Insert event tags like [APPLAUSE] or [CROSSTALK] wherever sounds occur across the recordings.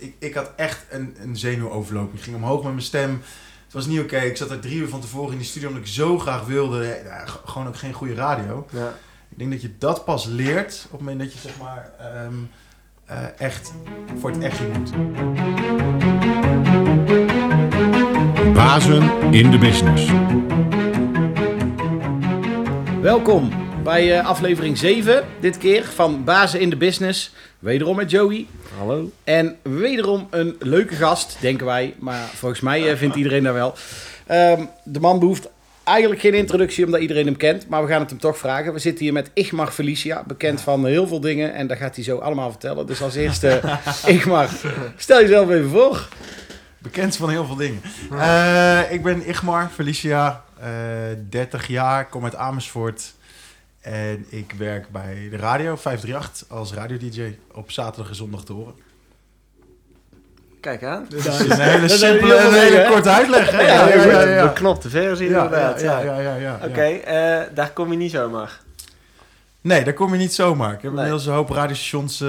ik, ik had echt een, een zenuwoverloping. Ik ging omhoog met mijn stem. Het was niet oké. Ik zat er drie uur van tevoren in die studio omdat ik zo graag wilde. Ja, gewoon ook geen goede radio. Ja. Ik denk dat je dat pas leert op het moment dat je zeg maar ehm, eh, echt voor het echt moet. Bazen in de business. Welkom bij eh, aflevering 7, dit keer van Bazen in de Business. Wederom met Joey. Hallo. En wederom een leuke gast, denken wij. Maar volgens mij eh, vindt iedereen dat wel. Ehm, de man behoeft eigenlijk geen introductie, omdat iedereen hem kent. Maar we gaan het hem toch vragen. We zitten hier met Igmar Felicia, bekend van heel veel dingen. En dat gaat hij zo allemaal vertellen. Dus als eerste, [LAUGHS] Igmar, stel jezelf even voor. Bekend van heel veel dingen. Eh, ik ben Igmar Felicia, eh 30 jaar, kom uit Amersfoort. En ik werk bij de radio 538 als radio-dj op zaterdag en zondag te horen. Kijk aan. Dat is een hele [LAUGHS] simpele en hele korte uitleg. hè? Ja, Ja, ja, ja, ja. Beknopte versie Ja, inderdaad. ja, Ja, ja, ja, ja, ja. Oké, eh, daar kom je niet zomaar. Nee, daar kom je niet zomaar. Ik heb Nee. inmiddels een hoop radiostations eh,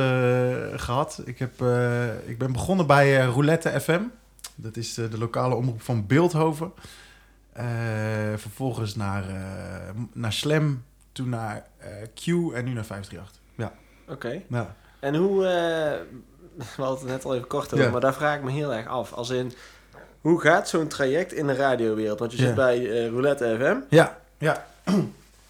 gehad. Ik, heb, eh, ik ben begonnen bij Roulette FM. Dat is de, de lokale omroep van Beeldhoven. Eh, vervolgens naar, eh, naar Slam, toen naar eh, Q en nu naar 538. Ja. Oké. ja. En hoe, eh, [LAUGHS] we hadden het net al even kort over, Ja. maar daar vraag ik me heel erg af. Als in, hoe gaat zo'n traject in de radiowereld? Want je Ja. zit bij eh, Roulette FM Ja, ja,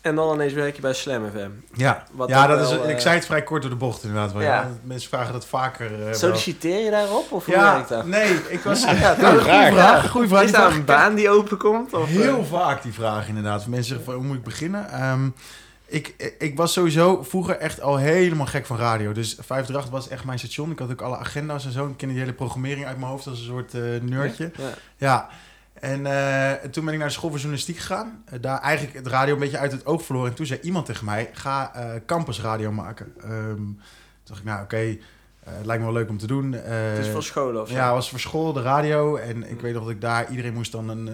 en dan ineens werk je bij Slam FM. ja. Wat ja dat wel, is, eh, ik zei het vrij kort door de bocht inderdaad. Ja. ja. Mensen vragen dat vaker. eh, wel. Solliciteer je daarop of hoe Ja, werkt dat? nee, ik was... [LAUGHS] Ja, Ja, goede vraag. Goede vraag. Is daar een baan die openkomt? Of, Heel eh? vaak die vraag inderdaad. Mensen zeggen van, hoe moet ik beginnen? Ehm, ik, ik was sowieso vroeger echt al helemaal gek van radio. Dus 538 was echt mijn station. Ik had ook alle agenda's en zo. Ik kende die hele programmering uit mijn hoofd als een soort eh nerdje. Ja. En eh, toen ben ik naar de school voor journalistiek gegaan. Eh, daar eigenlijk het radio een beetje uit het oog verloren. En toen zei iemand tegen mij, ga eh campusradio maken. Ehm, toen dacht ik, nou oké, het lijkt me wel leuk om te doen. Het is voor scholen of zo? ja, het was voor school, de radio. En ik weet nog dat ik daar... Iedereen moest dan een,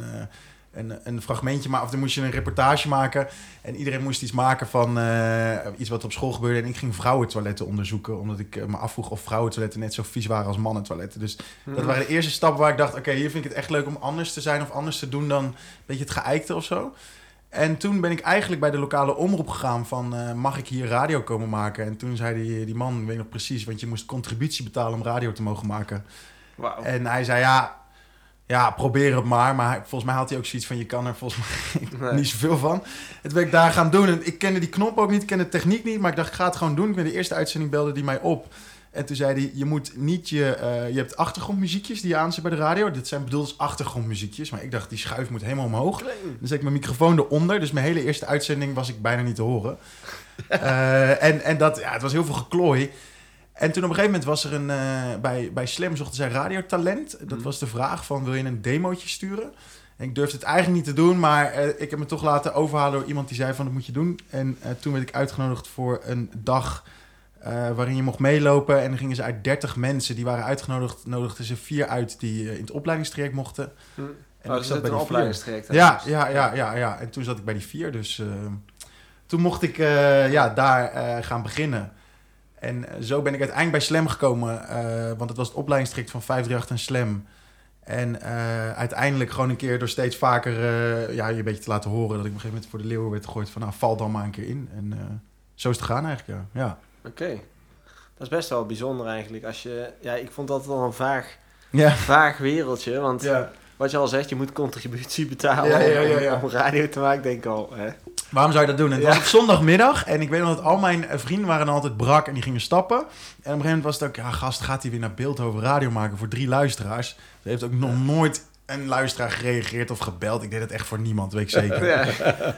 een, een fragmentje maken. Of dan moest je een reportage maken. En iedereen moest iets maken van eh, iets wat op school gebeurde. En ik ging vrouwentoiletten onderzoeken. Omdat ik eh, me afvroeg of vrouwentoiletten net zo vies waren als mannentoiletten. Dus dat waren de eerste stappen waar ik dacht... Oké, hier vind ik het echt leuk om anders te zijn of anders te doen dan een beetje het geëikte of zo. En toen ben ik eigenlijk bij de lokale omroep gegaan van... eh, mag ik hier radio komen maken? En toen zei die, die man, weet nog precies... want je moest contributie betalen om radio te mogen maken. Wauw. En hij zei, ja, ja, probeer het maar. Maar volgens mij had hij ook zoiets van, je kan er volgens mij [LAUGHS] niet zoveel van. Het ben ik daar gaan doen. En ik kende die knop ook niet, ik kende de techniek niet. Maar ik dacht, ik ga het gewoon doen. Ik ben de eerste uitzending belde die mij op. En toen zei hij, je moet niet je... eh, je hebt achtergrondmuziekjes die je aanzet bij de radio. Dit zijn bedoeld als achtergrondmuziekjes. Maar ik dacht, die schuif moet helemaal omhoog. Dan zet ik mijn microfoon eronder. Dus mijn hele eerste uitzending was ik bijna niet te horen. [LAUGHS] Eh, en en dat, ja, het was heel veel geklooi. En toen op een gegeven moment was er een... eh, bij, bij Slam zochten zij radiotalent. Dat Mhm. was de vraag van, wil je een demootje sturen? En ik durfde het eigenlijk niet te doen, maar eh, ik heb me toch laten overhalen door iemand die zei van, dat moet je doen. En eh, toen werd ik uitgenodigd voor een dag waarin je mocht meelopen. En dan gingen ze uit 30 mensen, die waren uitgenodigd, nodigden ze vier uit die in het opleidingstraject mochten. Hm. En oh, ik zat bij een opleidingstraject. Ja, ja, ja, ja, ja. En toen zat ik bij die vier, dus toen mocht ik ja, daar gaan beginnen. En eh, zo ben ik uiteindelijk bij Slam gekomen, eh, want het was het opleidingstraject van 538 en Slam. En eh, uiteindelijk gewoon een keer door steeds vaker ja, je een beetje te laten horen... dat ik op een gegeven moment voor de leeuwen werd gegooid van... nou, val dan maar een keer in. En zo is het gegaan eigenlijk, ja. ja. Oké. Dat is best wel bijzonder eigenlijk. Als je, ja, ik vond dat wel een vaag, Ja, vaag wereldje. Want ja. wat je al zegt, je moet contributie betalen Ja, ja, ja, om- ja. om radio te maken. Denk ik al, hè? Waarom zou je dat doen? En het Ja. was op zondagmiddag en ik weet nog dat al mijn eh, vrienden waren dan altijd brak en die gingen stappen. En op een gegeven moment was het ook, ja gast, gaat hij weer naar Beeldhoven radio maken voor drie luisteraars. Er heeft ook nog nooit een luisteraar gereageerd of gebeld. Ik deed het echt voor niemand, weet ik zeker. Ja.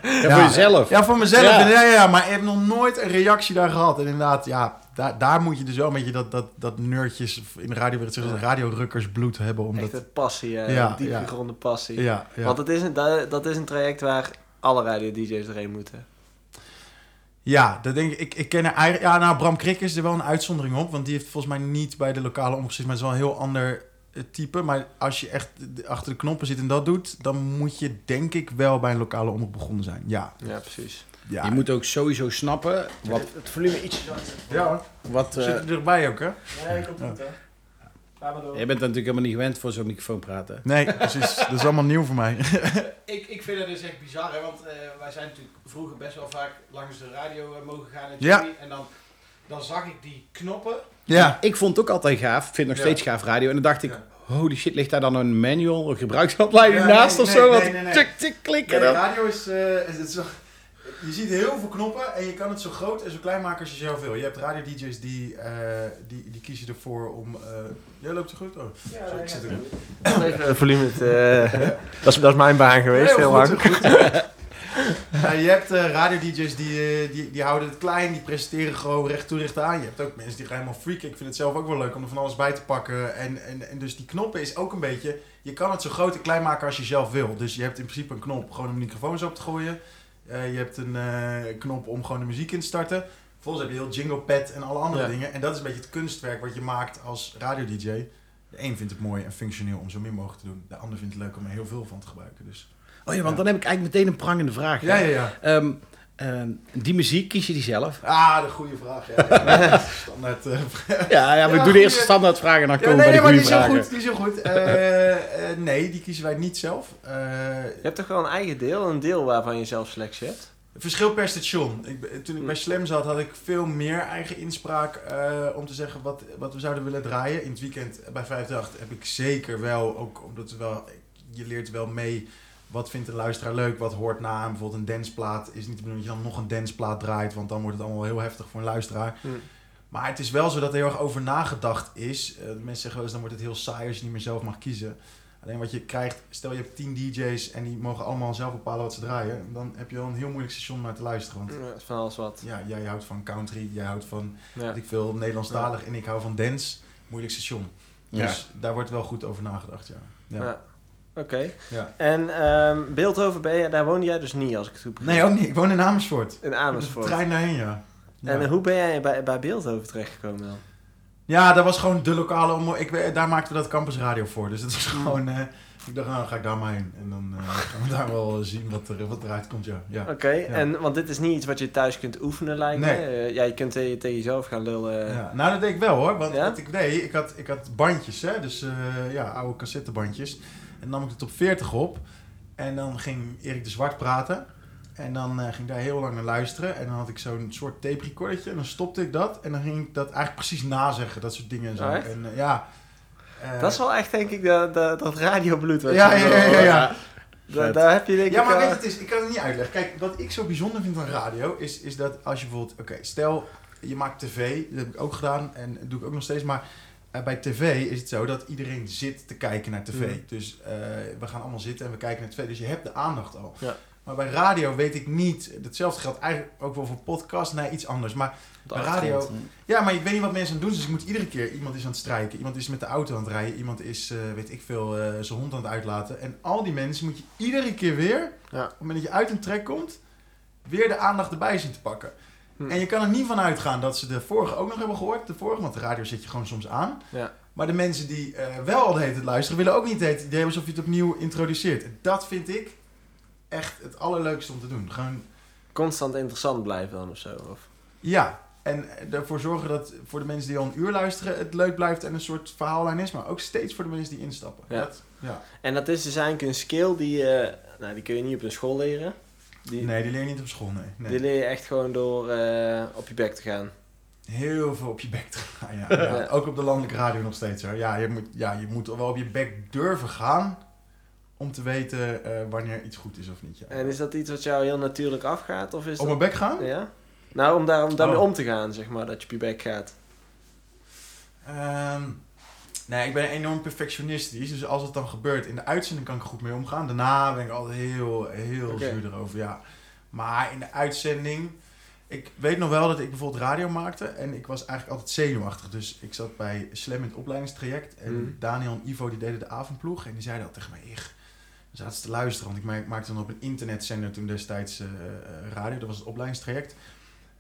Ja, voor jezelf. Ja, voor mezelf. Ja. Ja. Ja, ja, maar ik heb nog nooit een reactie daar gehad. En inderdaad, ja, daar, daar moet je dus wel een beetje dat, dat, dat nerdjes in de radio, het zeggen, Ja. radiorukkers bloed hebben. Echt Omdat, een passie, hè? Ja, een diep ja. gegronde passie. ja, ja. Want het is een, dat, dat is een traject waar alle radio-dj's erheen moeten. Ja, dat denk ik. Ik, ik ken er eigenlijk... Ja, nou, Bram Krik is er wel een uitzondering op. Want die heeft volgens mij niet bij de lokale omroep gezeten. Maar het is wel een heel ander eh, type. Maar als je echt de- achter de knoppen zit en dat doet... dan moet je denk ik wel bij een lokale omroep begonnen zijn. Ja. Ja, precies. ja. Je moet ook sowieso snappen wat het volume iets Ja hoor. wat eh, Zit er erbij ook, hè? Ja. goed, hè? Je bent natuurlijk helemaal niet gewend voor zo'n microfoon praten. Nee, precies. Dat is allemaal nieuw voor mij. [LAUGHS] Ik, ik vind het dus echt bizar, hè, want eh, wij zijn natuurlijk vroeger best wel vaak langs de radio eh, mogen gaan in Ja. En dan, dan zag ik die knoppen. Ja. Ik vond het ook altijd gaaf. Ik vind nog Ja. steeds gaaf radio. En dan dacht ik, Ja. holy shit, ligt daar dan een manual, een gebruiksaanleiding Ja, naast nee, of nee, zo? nee, Want nee, nee. tik, tik, klikken. Nee, dan. radio is, eh, is- het zo- je ziet heel veel knoppen en je kan het zo groot en zo klein maken als je zelf wil. Je hebt radio-dj's die, eh, die, die kiezen ervoor om... eh jij loopt zo goed? Oh. Sorry, ik zit erin. Even volume. eh, dat, is, dat is mijn baan geweest, heel, goed, lang. goed. [LAUGHS] Ja, je hebt radio-dj's die, die, die houden het klein, die presenteren gewoon recht toe recht aan. Je hebt ook mensen die gaan helemaal freaken. Ik vind het zelf ook wel leuk om er van alles bij te pakken. En, en, en dus die knoppen is ook een beetje... Je kan het zo groot en klein maken als je zelf wil. Dus je hebt in principe een knop gewoon om microfoons op te gooien. Eh, je hebt een eh, knop om gewoon de muziek in te starten. Vervolgens heb je heel jingle pad en alle andere Ja. dingen. En dat is een beetje het kunstwerk wat je maakt als radio-dj. De een vindt het mooi en functioneel om zo min mogelijk te doen. De ander vindt het leuk om er heel veel van te gebruiken. Dus. Oh ja, want dan heb ik eigenlijk meteen een prangende vraag. Ja, ja, ja. Ehm, ehm, die muziek, kies je die zelf? Ah, de goede vraag. Ja, ja. [LAUGHS] Standaard. eh, Ja, ja we Ja, doen eerst de standaard vragen en dan ja, komen nee, we nee, bij maar de die is heel goed. Die is heel goed. Eh, eh, nee, die kiezen wij niet zelf. Eh, Je hebt toch wel een eigen deel, een deel waarvan je zelf selectie hebt? verschil per station. Ik, toen ik Hm. bij Slam zat, had ik veel meer eigen inspraak eh, om te zeggen wat, wat we zouden willen draaien. In het weekend bij 588 heb ik zeker wel, ook omdat we wel, je leert wel mee wat vindt de luisteraar leuk, wat hoort na. En bijvoorbeeld een danceplaat is niet de bedoeling dat je dan nog een danceplaat draait, want dan wordt het allemaal heel heftig voor een luisteraar. Hm. Maar het is wel zo dat er heel erg over nagedacht is. Eh, mensen zeggen wel eens, dan wordt het heel saai als je niet meer zelf mag kiezen. Alleen wat je krijgt, stel je hebt 10 DJ's en die mogen allemaal zelf bepalen wat ze draaien. Dan heb je wel een heel moeilijk station om naar te luisteren. Want Ja, van alles wat. ja, jij houdt van country, jij houdt van, Ja. ik veel, Nederlandstalig en ik hou van dance. Moeilijk station. Ja. Dus daar wordt wel goed over nagedacht, ja. Oké. Ja. En ehm Beeldhoven, ben je, daar woonde jij dus niet, als ik het goed begrijp. Nee, ook niet. Ik woon in Amersfoort. In De Amersfoort. trein daarheen, ja. ja. En eh, hoe ben jij bij, bij Beeldhoven terechtgekomen dan? Ja, dat was gewoon de lokale omroep. Ik, we- daar maakten we dat campusradio voor. Dus het was gewoon... eh, ik dacht, nou, ga ik daar maar heen. En dan eh, [LAUGHS] gaan we daar wel zien wat, er, wat eruit komt, ja. ja. Oké, en want dit is niet iets wat je thuis kunt oefenen, lijkt Nee. me. Eh, ja, je kunt tegen, tegen jezelf gaan lullen. Ja, nou, dat deed ik wel hoor. Want wat ik deed, ik had, ik had bandjes, hè, dus eh, ja, oude cassettebandjes. En dan nam ik het op 40 op. En dan ging Erik de Zwart praten. En dan eh, ging ik daar heel lang naar luisteren. En dan had ik zo'n soort tape recordertje. En dan stopte ik dat. En dan ging ik dat eigenlijk precies nazeggen. Dat soort dingen en zo. En eh, ja. eh, Dat is wel echt, denk ik, dat, dat, dat radiobloed. wat Ja, ja, ja, ja, ja. Da- daar heb je denk Ja, ik... maar weet je, het is, ik kan het niet uitleggen. Kijk, wat ik zo bijzonder vind aan radio is, is dat als je bijvoorbeeld, oké, stel je maakt tv, dat heb ik ook gedaan en dat doe ik ook nog steeds, maar eh, bij tv is het zo dat iedereen zit te kijken naar tv. Mm. Dus eh, we gaan allemaal zitten en we kijken naar tv, dus je hebt de aandacht al. Ja. Maar bij radio weet ik niet, hetzelfde geldt eigenlijk ook wel voor podcast, nee, iets anders. Maar de bij radio, ja, maar ik weet niet wat mensen aan het doen. Dus ik moet iedere keer, iemand is aan het strijken, iemand is met de auto aan het rijden, iemand is, eh, weet ik veel, zijn hond aan het uitlaten. En al die mensen moet je iedere keer weer, Ja. op het moment dat je uit een trek komt, weer de aandacht erbij zien te pakken. Hm. En je kan er niet van uitgaan dat ze de vorige ook nog hebben gehoord, de vorige, want de radio zet je gewoon soms aan. Ja. Maar de mensen die eh, wel al de hele tijd luisteren, willen ook niet het idee hebben alsof je het opnieuw introduceert. Dat vind ik echt het allerleukste om te doen. Gewoon Constant interessant blijven dan of zo. Of... Ja, en ervoor zorgen dat voor de mensen die al een uur luisteren het leuk blijft en een soort verhaallijn is, maar ook steeds voor de mensen die instappen. Ja. Dat, ja. En dat is dus eigenlijk een skill die, eh, nou, die kun je niet op een school leren. Die, Nee, die leer je niet op school, nee. nee. die leer je echt gewoon door eh, op je bek te gaan. Heel veel op je bek te gaan, ja. [LAUGHS] ja. Ja. Ook op de landelijke radio nog steeds, hoor. Ja, je moet, ja, je moet wel op je bek durven gaan om te weten eh, wanneer iets goed is of niet. Ja. En is dat iets wat jou heel natuurlijk afgaat? Of is Op dat... mijn bek gaan? Ja? Nou, om, daar, om daarmee Oh. om te gaan, zeg maar, dat je op je bek gaat. Ehm, nee, ik ben enorm perfectionistisch. Dus als het dan gebeurt in de uitzending kan ik er goed mee omgaan. Daarna ben ik altijd heel, heel zuur erover, ja. Maar in de uitzending... Ik weet nog wel dat ik bijvoorbeeld radio maakte. En ik was eigenlijk altijd zenuwachtig. Dus ik zat bij Slam in het opleidingstraject. En Mhm. Daniel en Ivo die deden de avondploeg. En die zeiden al tegen mij... Dan zaten ze te luisteren. Want ik ma- maakte dan op een internetzender toen destijds eh, eh, radio. Dat was het opleidingstraject.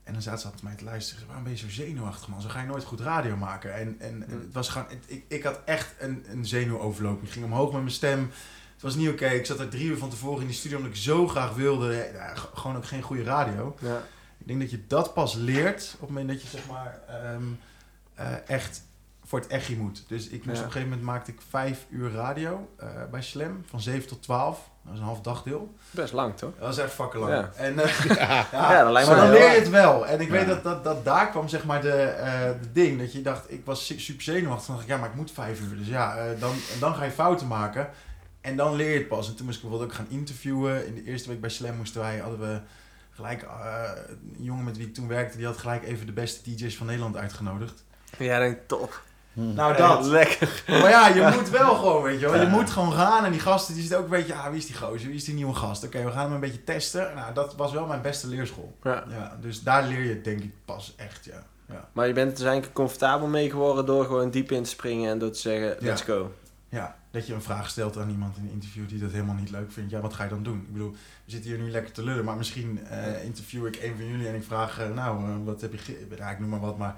En dan zaten ze altijd mij te luisteren. Waarom ben je zo zenuwachtig, man? Zo ga je nooit goed radio maken. En, en, het was gewoon... ik, ik had echt een, een zenuwoverloop. Ik ging omhoog met mijn stem. Het was niet oké. Ik zat er drie uur van tevoren in die studio... omdat ik zo graag wilde. Ja, gewoon ook geen goede radio. Ja. Ik denk dat je dat pas leert... op het moment dat je zeg maar... ehm, eh, echt voor het echi moet. Dus ik moest Ja. op een gegeven moment maakte ik vijf uur radio eh, bij Slam, van 7 tot 12. Dat is een half dagdeel. Best lang, toch? Dat was echt fucking lang. Ja. En, [LAUGHS] eh, Ja. ja, Ja, dat lijkt me maar dan leer je het wel. En ik weet dat, dat, dat daar kwam zeg maar de, eh, de ding. Dat je dacht, ik was su- super zenuwachtig. Toen dacht ik, ja, maar ik moet vijf uur. Dus ja, dan, en dan ga je fouten maken. En dan leer je het pas. En toen moest ik bijvoorbeeld ook gaan interviewen. In de eerste week bij Slam moesten wij, hadden we gelijk, een jongen met wie ik toen werkte, die had gelijk even de beste DJ's van Nederland uitgenodigd. Ja, denk ik, top. Nou, Ja, dat. lekker. Maar ja, je moet wel gewoon, weet je wel. Je Ja. moet gewoon gaan. En die gasten, die zitten ook een beetje, ah, wie is die gozer? Wie is die nieuwe gast? Oké, we gaan hem een beetje testen. Nou, dat was wel mijn beste leerschool. Ja. Ja, dus daar leer je denk ik pas echt, ja. ja. Maar je bent er dus eigenlijk comfortabel mee geworden door gewoon diep in te springen en door te zeggen, Ja. let's go. Ja, dat je een vraag stelt aan iemand in een interview die dat helemaal niet leuk vindt. Ja, wat ga je dan doen? Ik bedoel, we zitten hier nu lekker te lullen, maar misschien eh, interview ik een van jullie en ik vraag, eh, nou, eh, wat heb je, ge- ja, ik noem maar wat, maar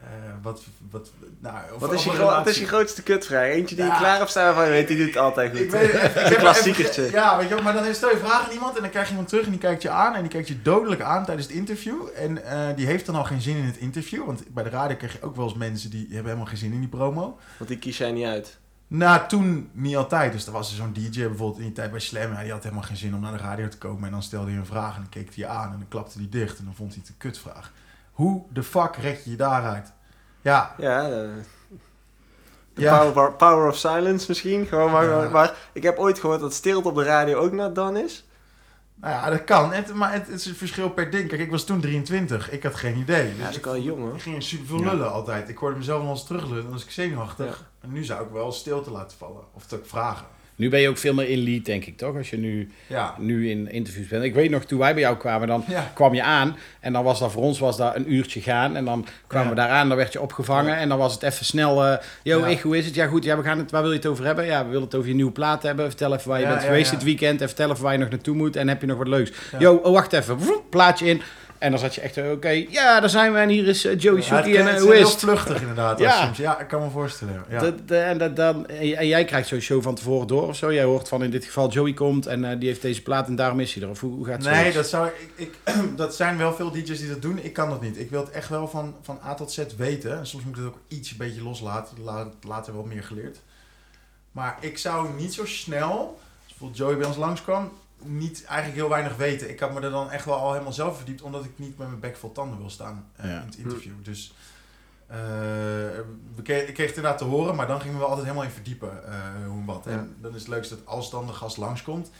eh, wat, wat, nou, Wat is, je wat is je grootste kutvraag? Eentje die je klaar staan van je weet, die doet het altijd goed. Ik weet, ik Een klassiekertje. even- Ja, weet je maar dan stel je vragen aan iemand en dan krijg je iemand terug en die kijkt je aan en die kijkt je dodelijk aan tijdens het interview. En eh, die heeft dan al geen zin in het interview, want bij de radio krijg je ook wel eens mensen die hebben helemaal geen zin in die promo. Want die kies jij niet uit. Nou, toen niet altijd. Dus er was er zo'n DJ bijvoorbeeld in die tijd bij Slam. Ja, die had helemaal geen zin om naar de radio te komen. En dan stelde hij een vraag en dan keek hij je aan en dan klapte hij dicht. En dan vond hij het een kutvraag. Hoe de fuck red je je daaruit? Ja, Ja, eh, de Ja. power, power of silence misschien. Gewoon maar, Ja. maar ik heb ooit gehoord dat stilte op de radio ook not done is. nou ja, dat kan. Het, maar het, het is een verschil per ding. Kijk, ik was toen 23. Ik had geen idee. Ja, Dus dat is ik, wel jong hoor. ik ging super veel Ja. lullen altijd. Ik hoorde mezelf nog eens teruglullen. Dan was ik zenuwachtig. Ja. En nu zou ik wel stilte laten vallen. Of te vragen. Nu ben je ook veel meer in lead, denk ik, toch? Als je nu, Ja. nu in interviews bent. Ik weet nog, toen wij bij jou kwamen, dan Ja. kwam je aan. En dan was dat voor ons was dat een uurtje gaan. En dan kwamen Ja. we daar aan, dan werd je opgevangen. En dan was het even snel. eh yo, ik, hoe is het? Ja, goed. Ja, we gaan het, waar wil je het over hebben? Ja, we willen het over je nieuwe plaat hebben. Vertel even waar je bent geweest dit weekend. En vertel even waar je nog naartoe moet. En heb je nog wat leuks? Yo, oh, wacht even. Plaatje in. En dan zat je echt, eh, oké, ja, daar zijn we. En hier is eh, Joey Ja, Suki. en het eh, is hoe heel vluchtig inderdaad. Ja. Soms. ja, ik kan me voorstellen. Ja. Dat, dat- en, dat, dan, en jij krijgt zo'n show van tevoren door of zo? Jij hoort van in dit geval Joey komt en eh, die heeft deze plaat en daarom is hij er. Of hoe, hoe gaat het? Nee, dat, zou, ik, ik, [CLEARS THROAT] dat zijn wel veel DJ's die dat doen. Ik kan dat niet. Ik wil het echt wel van, van A tot Z weten. En soms moet ik het ook iets een beetje loslaten. La- Later wel meer geleerd. Maar ik zou niet zo snel, als bijvoorbeeld Joey bij ons langskwam, niet eigenlijk heel weinig weten. Ik had me er dan echt wel al helemaal zelf verdiept, omdat ik niet met mijn bek vol tanden wil staan eh, Ja. in het interview. Dus eh, ik kreeg het inderdaad te horen, maar dan gingen we altijd helemaal in verdiepen eh, hoe en wat. Ja. En dan is het leukste dat als dan de gast langskomt,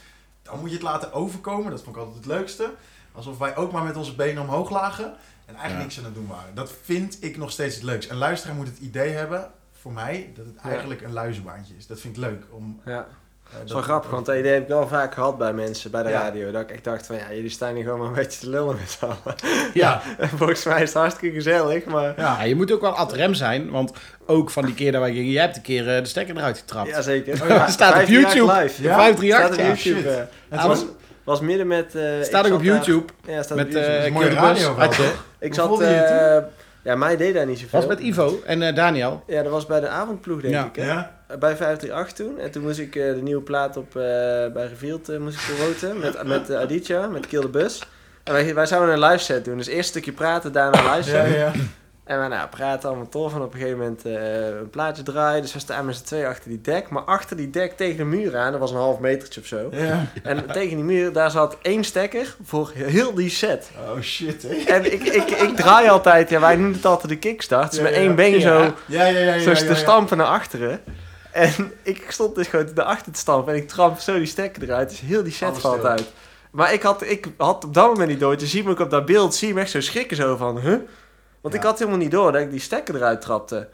dan moet je het laten overkomen. Dat vond ik altijd het leukste. Alsof wij ook maar met onze benen omhoog lagen en eigenlijk Ja. niks aan het doen waren. Dat vind ik nog steeds het leukst. Een luisteraar moet het idee hebben, voor mij, dat het eigenlijk een luizenbaantje is. Dat vind ik leuk. Om, Ja. Eh, Dat is wel grappig, want dat idee heb ik wel vaak gehad bij mensen bij de Ja. radio. Dat ik echt dacht van, ja, jullie staan hier gewoon maar een beetje te lullen met z'n allen. Ja, En [LAUGHS] volgens mij is het hartstikke gezellig, maar... ja. Ja, je moet ook wel ad rem zijn, want ook van die keer dat wij gingen, jij hebt een keer eh, de stekker eruit getrapt. Jazeker. [LAUGHS] Oh ja, het staat op 538 YouTube. Live. Ja? 538, staat op ja. YouTube. shit. eh. Het was, was, midden met... eh, Staat ik ook op daar- YouTube. ja, staat Met op YouTube. eh mooie radio wel, Had je- toch? ik zat... eh, ja, mij deed daar niet zoveel. was met Ivo en eh, Daniel. Ja, dat was bij de avondploeg, denk Ja. ik. Hè? ja? Bij 538 toen. En toen moest ik eh, de nieuwe plaat op, eh, bij Revealed eh, moest ik promoten. Met, [LAUGHS] met Aditya, met Kill the Bus. En wij, wij zouden een live set doen. Dus eerst een stukje praten, daarna een live Ja, set. ja. En we nou, praten allemaal tof. En op een gegeven moment een plaatje draaien. Dus we staan met z'n twee achter die dek. Maar achter die dek tegen de muur aan, dat was een half metertje of zo. ja. En tegen die muur, daar zat één stekker voor heel die set. Oh shit, hè? En ik, ik, ik draai altijd, ja, wij noemen het altijd de kickstart. Dus Ja, met ja. één been Ja. zo, Ja, ja, ja. ja, zo ja, te ja. stampen naar achteren. En ik stond dus gewoon erachter te stampen. En ik tramp zo die stekker eruit. Dus heel die set Alles valt uit. Maar ik had, ik had op dat moment niet door. Je ziet me ook op dat beeld, zie je me echt zo schrikken zo van, huh? Want ik had helemaal niet door dat ik die stekker eruit trapte.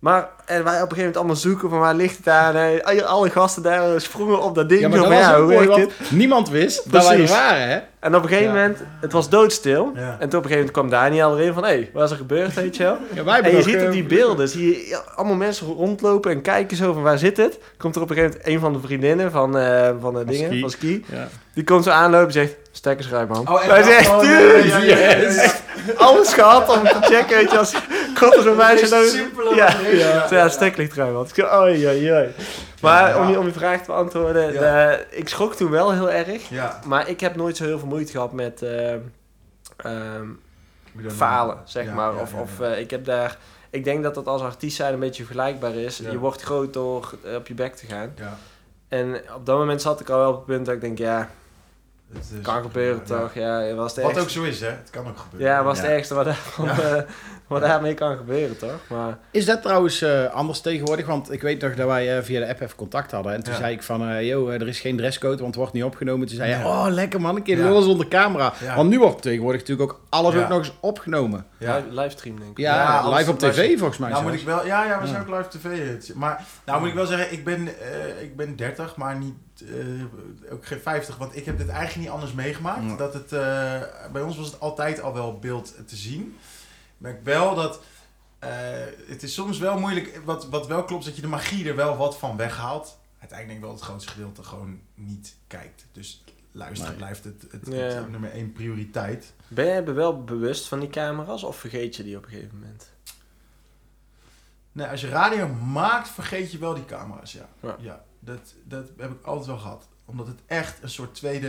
Maar en wij op een gegeven moment allemaal zoeken van waar ligt het aan. En alle gasten daar sprongen op dat ding. Ja, maar dat van, ja, hoe mooi, niemand wist dat wij er Precies. waren, hè? En op een gegeven Ja. moment, het was doodstil. Ja. En toen op een gegeven moment kwam Daniel erin van, hé, hey, wat is er gebeurd, weet je wel? [LAUGHS] Ja, wij hebben En je ziet op die beelden, zie je allemaal mensen rondlopen en kijken zo van waar zit het. Komt er op een gegeven moment een van de vriendinnen van, eh, van de dingen, Ski. van ski. Ja. Die komt zo aanlopen en zegt, stekkers eruit man. Oh, echt? Wij zeggen, Oh, ja, ja, ja. yes. [LAUGHS] Alles gehad om te checken, weet je, als [LAUGHS] komt er zo'n meisje meest dan... simpele Ja, ja. ja, ja stek ligt eruit man. Ik zeg, oei, oei, oei. Maar Ja. om, je, om je vraag te beantwoorden, Ja. de- ik schrok toen wel heel erg. Ja. Maar ik heb nooit zo heel veel moeite gehad met... eh, ehm, falen, zeg Ja, maar. ja, of ja, of eh, ik heb daar... ik denk dat dat als artiest zijn een beetje vergelijkbaar is. Ja. Je wordt groot door eh, op je bek te gaan. Ja. En op dat moment zat ik al wel op het punt dat ik denk, ja, Het is- kan gebeuren ja. toch? Ja, het was het Wat ook zo is, hè? Het kan ook gebeuren. Ja, was het Ja. ergste wat, [LAUGHS] daarvan, [LAUGHS] eh, wat daarmee kan gebeuren, toch? Maar Is dat trouwens eh, anders tegenwoordig? Want ik weet nog dat wij eh, via de app even contact hadden. En toen Ja. zei ik van, eh yo, er is geen dresscode, want het wordt niet opgenomen. Toen zei je, Ja. oh lekker man, een keer Ja. lullen zonder camera. Ja. Want nu wordt tegenwoordig natuurlijk ook alles Ja. ook nog eens opgenomen. Ja. li- livestream denk ik. Ja, live op live- tv volgens mij Nou moet ik wel, ja, ja, we zijn Ja. ook live tv. Het- Maar nou moet ik wel zeggen, ik ben, eh, ik ben 30, maar niet, eh, ook geen 50, want ik heb dit eigenlijk niet anders meegemaakt. Ja. Dat het, eh, bij ons was het altijd al wel beeld te zien. Ik merk wel dat eh, het is soms wel moeilijk, wat, wat wel klopt, is dat je de magie er wel wat van weghaalt. Uiteindelijk denk ik wel dat het grootste gedeelte gewoon niet kijkt. Dus luisteren Nee. blijft het, het, Ja. het nummer één prioriteit. Ben je er wel bewust van die camera's of vergeet je die op een gegeven moment? Nee, als je radio maakt, vergeet je wel die camera's, ja. Ja. Ja, dat, dat heb ik altijd wel gehad. Omdat het echt een soort tweede...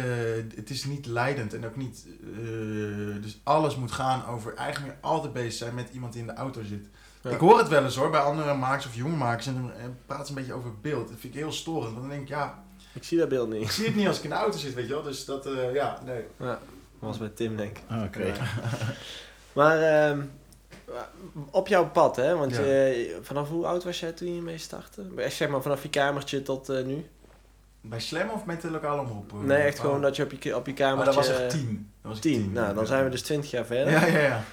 Het is niet leidend en ook niet... eh, dus alles moet gaan over eigenlijk altijd bezig zijn met iemand die in de auto zit. Ja. Ik hoor het wel eens hoor, bij andere makers of jonge makers. En dan en praten ze een beetje over beeld. Dat vind ik heel storend. Want dan denk ik, ja, Ik zie dat beeld ik niet. zie het niet als ik in de auto zit, weet je wel. Dus dat, eh, ja, nee. Ja, was bij Tim denk ik. Ah, Oké. Ja. Maar ehm, op jouw pad, hè? Want Ja. je, vanaf hoe oud was jij toen je mee startte? Echt zeg maar vanaf je kamertje tot eh, nu? Bij Slam of met de lokale omroep? Nee, echt Oh. gewoon dat je op je, op je Oh, kamertje... dat was echt tien. Dat was ik tien. Nou, dan ja. zijn we dus twintig jaar verder. Ja, ja, ja.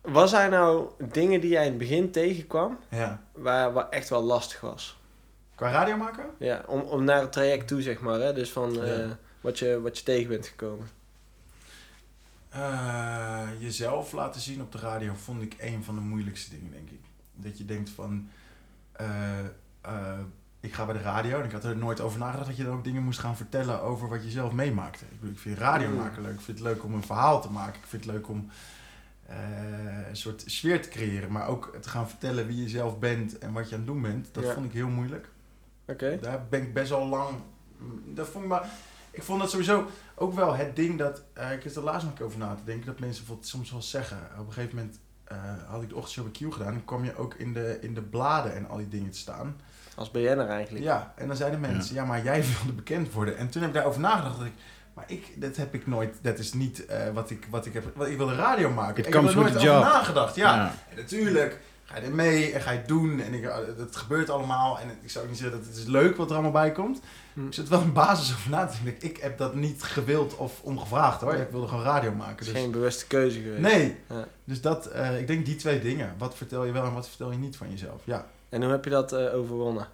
Was er nou dingen die jij in het begin tegenkwam, ja. waar, waar echt wel lastig was? Qua radio maken? Ja, om, om naar het traject toe, zeg maar, hè? Dus van eh, wat, je, wat je tegen bent gekomen. Eh, jezelf laten zien op de radio vond ik een van de moeilijkste dingen, denk ik. Dat je denkt van, eh, eh, ik ga bij de radio en ik had er nooit over nagedacht dat je dan ook dingen moest gaan vertellen over wat je zelf meemaakte. Ik, bedoel, ik vind radio Mm. maken leuk, ik vind het leuk om een verhaal te maken, ik vind het leuk om een soort sfeer te creëren, maar ook te gaan vertellen wie je zelf bent en wat je aan het doen bent. Dat Ja. vond ik heel moeilijk. Oké. Daar ben ik best wel lang. Dat vond ik, maar, ik vond dat sowieso ook wel het ding dat. eh, ik heb er laatst nog een keer over na te denken. Dat mensen bijvoorbeeld soms wel zeggen. Op een gegeven moment eh, had ik de ochtendshow bij Q gedaan. En kwam je ook in de, in de bladen en al die dingen te staan. Als BN'er eigenlijk. Ja, en dan zeiden mensen: ja. maar jij [LAUGHS] wilde bekend worden. En toen heb ik daarover nagedacht. Dat ik, maar ik, dat heb ik nooit. Dat is niet eh, wat, ik, wat ik heb. Wat, ik wilde radio maken. Ik heb er nooit over job. nagedacht. Ja, Ja. en natuurlijk ga je er mee en ga je het doen. En ik, eh, het gebeurt allemaal. En ik zou ook niet zeggen dat het is leuk wat er allemaal bij komt. Hm. Ik zit wel een basis over na te denken. Ik heb dat niet gewild of omgevraagd hoor. Nee. Ik wilde gewoon radio Het maken. is Dus... geen bewuste keuze geweest. Nee. Ja. Dus dat, eh, ik denk die twee dingen. Wat vertel je wel en wat vertel je niet van jezelf? Ja. En hoe heb je dat eh, overwonnen?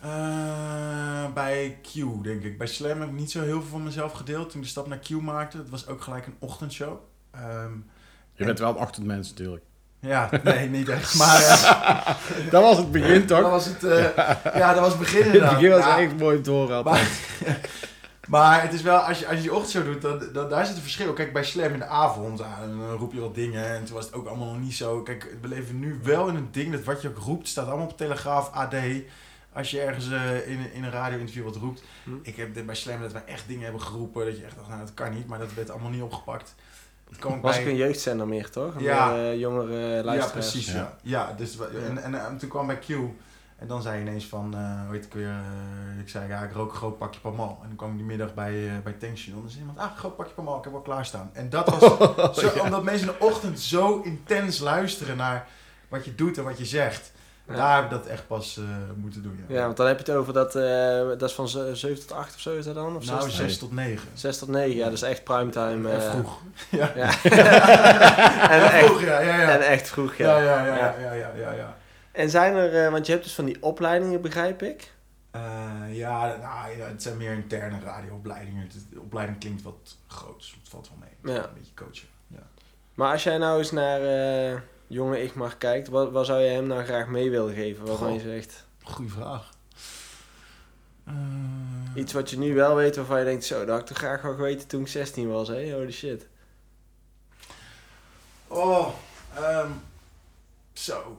Eh, bij Q denk ik. Bij Slam heb ik niet zo heel veel van mezelf gedeeld. Toen ik de stap naar Q maakte. Het was ook gelijk een ochtendshow. Ehm, Je bent wel een ochtendmens natuurlijk. Ja, nee, niet echt. Maar eh, [LAUGHS] Dat was het begin dat toch? was het. eh, ja, dat was het begin Het inderdaad. begin was Ja. echt mooi om te horen. Maar, [LAUGHS] maar het is wel, als je, als je die ochtendshow doet, dan, dan, daar zit een verschil. Kijk, bij Slam in de avond, dan roep je wat dingen. En toen was het ook allemaal nog niet zo. Kijk, we leven nu wel in een ding dat wat je ook roept, staat allemaal op Telegraaf, AD. Als je ergens eh, in, in een radio-interview wat roept. Hm. Ik heb dit bij Slam dat wij echt dingen hebben geroepen. Dat je echt dacht, nou dat kan niet. Maar dat werd allemaal niet opgepakt. Kwam Was bij- ik een jeugdzender meer, toch? Ja. meer, eh, jongere ja, luisteraars. precies. Ja. Ja. Ja. dus, en, en, en toen kwam bij Q. En dan zei je ineens van, eh hoe heet ik weer, eh, ik zei ja, ik rook een groot pakje Pamal. En dan kwam ik die middag bij, eh bij Tankstation. Dan zei iemand, ah, groot pakje Pamal, ik heb wel klaarstaan. En dat was, [LAUGHS] zo, Ja. omdat mensen in de ochtend zo intens luisteren naar wat je doet en wat je zegt. Ja. Daar heb ik dat echt pas eh, moeten doen. Ja, Ja, want dan heb je het over dat, eh, dat is van ze- 7 tot 8 of zo is dat dan? Of nou, 6 6 tot 9. 6 tot 9, ja, dat is echt primetime. En eh, vroeg. [LAUGHS] Ja. Ja. [LAUGHS] En echt, vroeg, ja, ja, ja. en echt vroeg, ja. Ja, ja, ja, ja, ja, ja, ja, ja. En zijn er, eh, want je hebt dus van die opleidingen, begrijp ik. Eh, ja, nou, ja, het zijn meer interne radioopleidingen. De opleiding klinkt wat groot, dus het valt wel mee. Ja. Een beetje coachen. Ja. Maar als jij nou eens naar jonge Igmar kijkt, wat, wat zou je hem nou graag mee willen geven? Waarvan je zegt, Goeie vraag. Eh, iets wat je nu wel weet waarvan je denkt, zo, dat had ik toch graag wel geweten toen ik 16 was, hè? Holy shit. Oh, ehm, zo.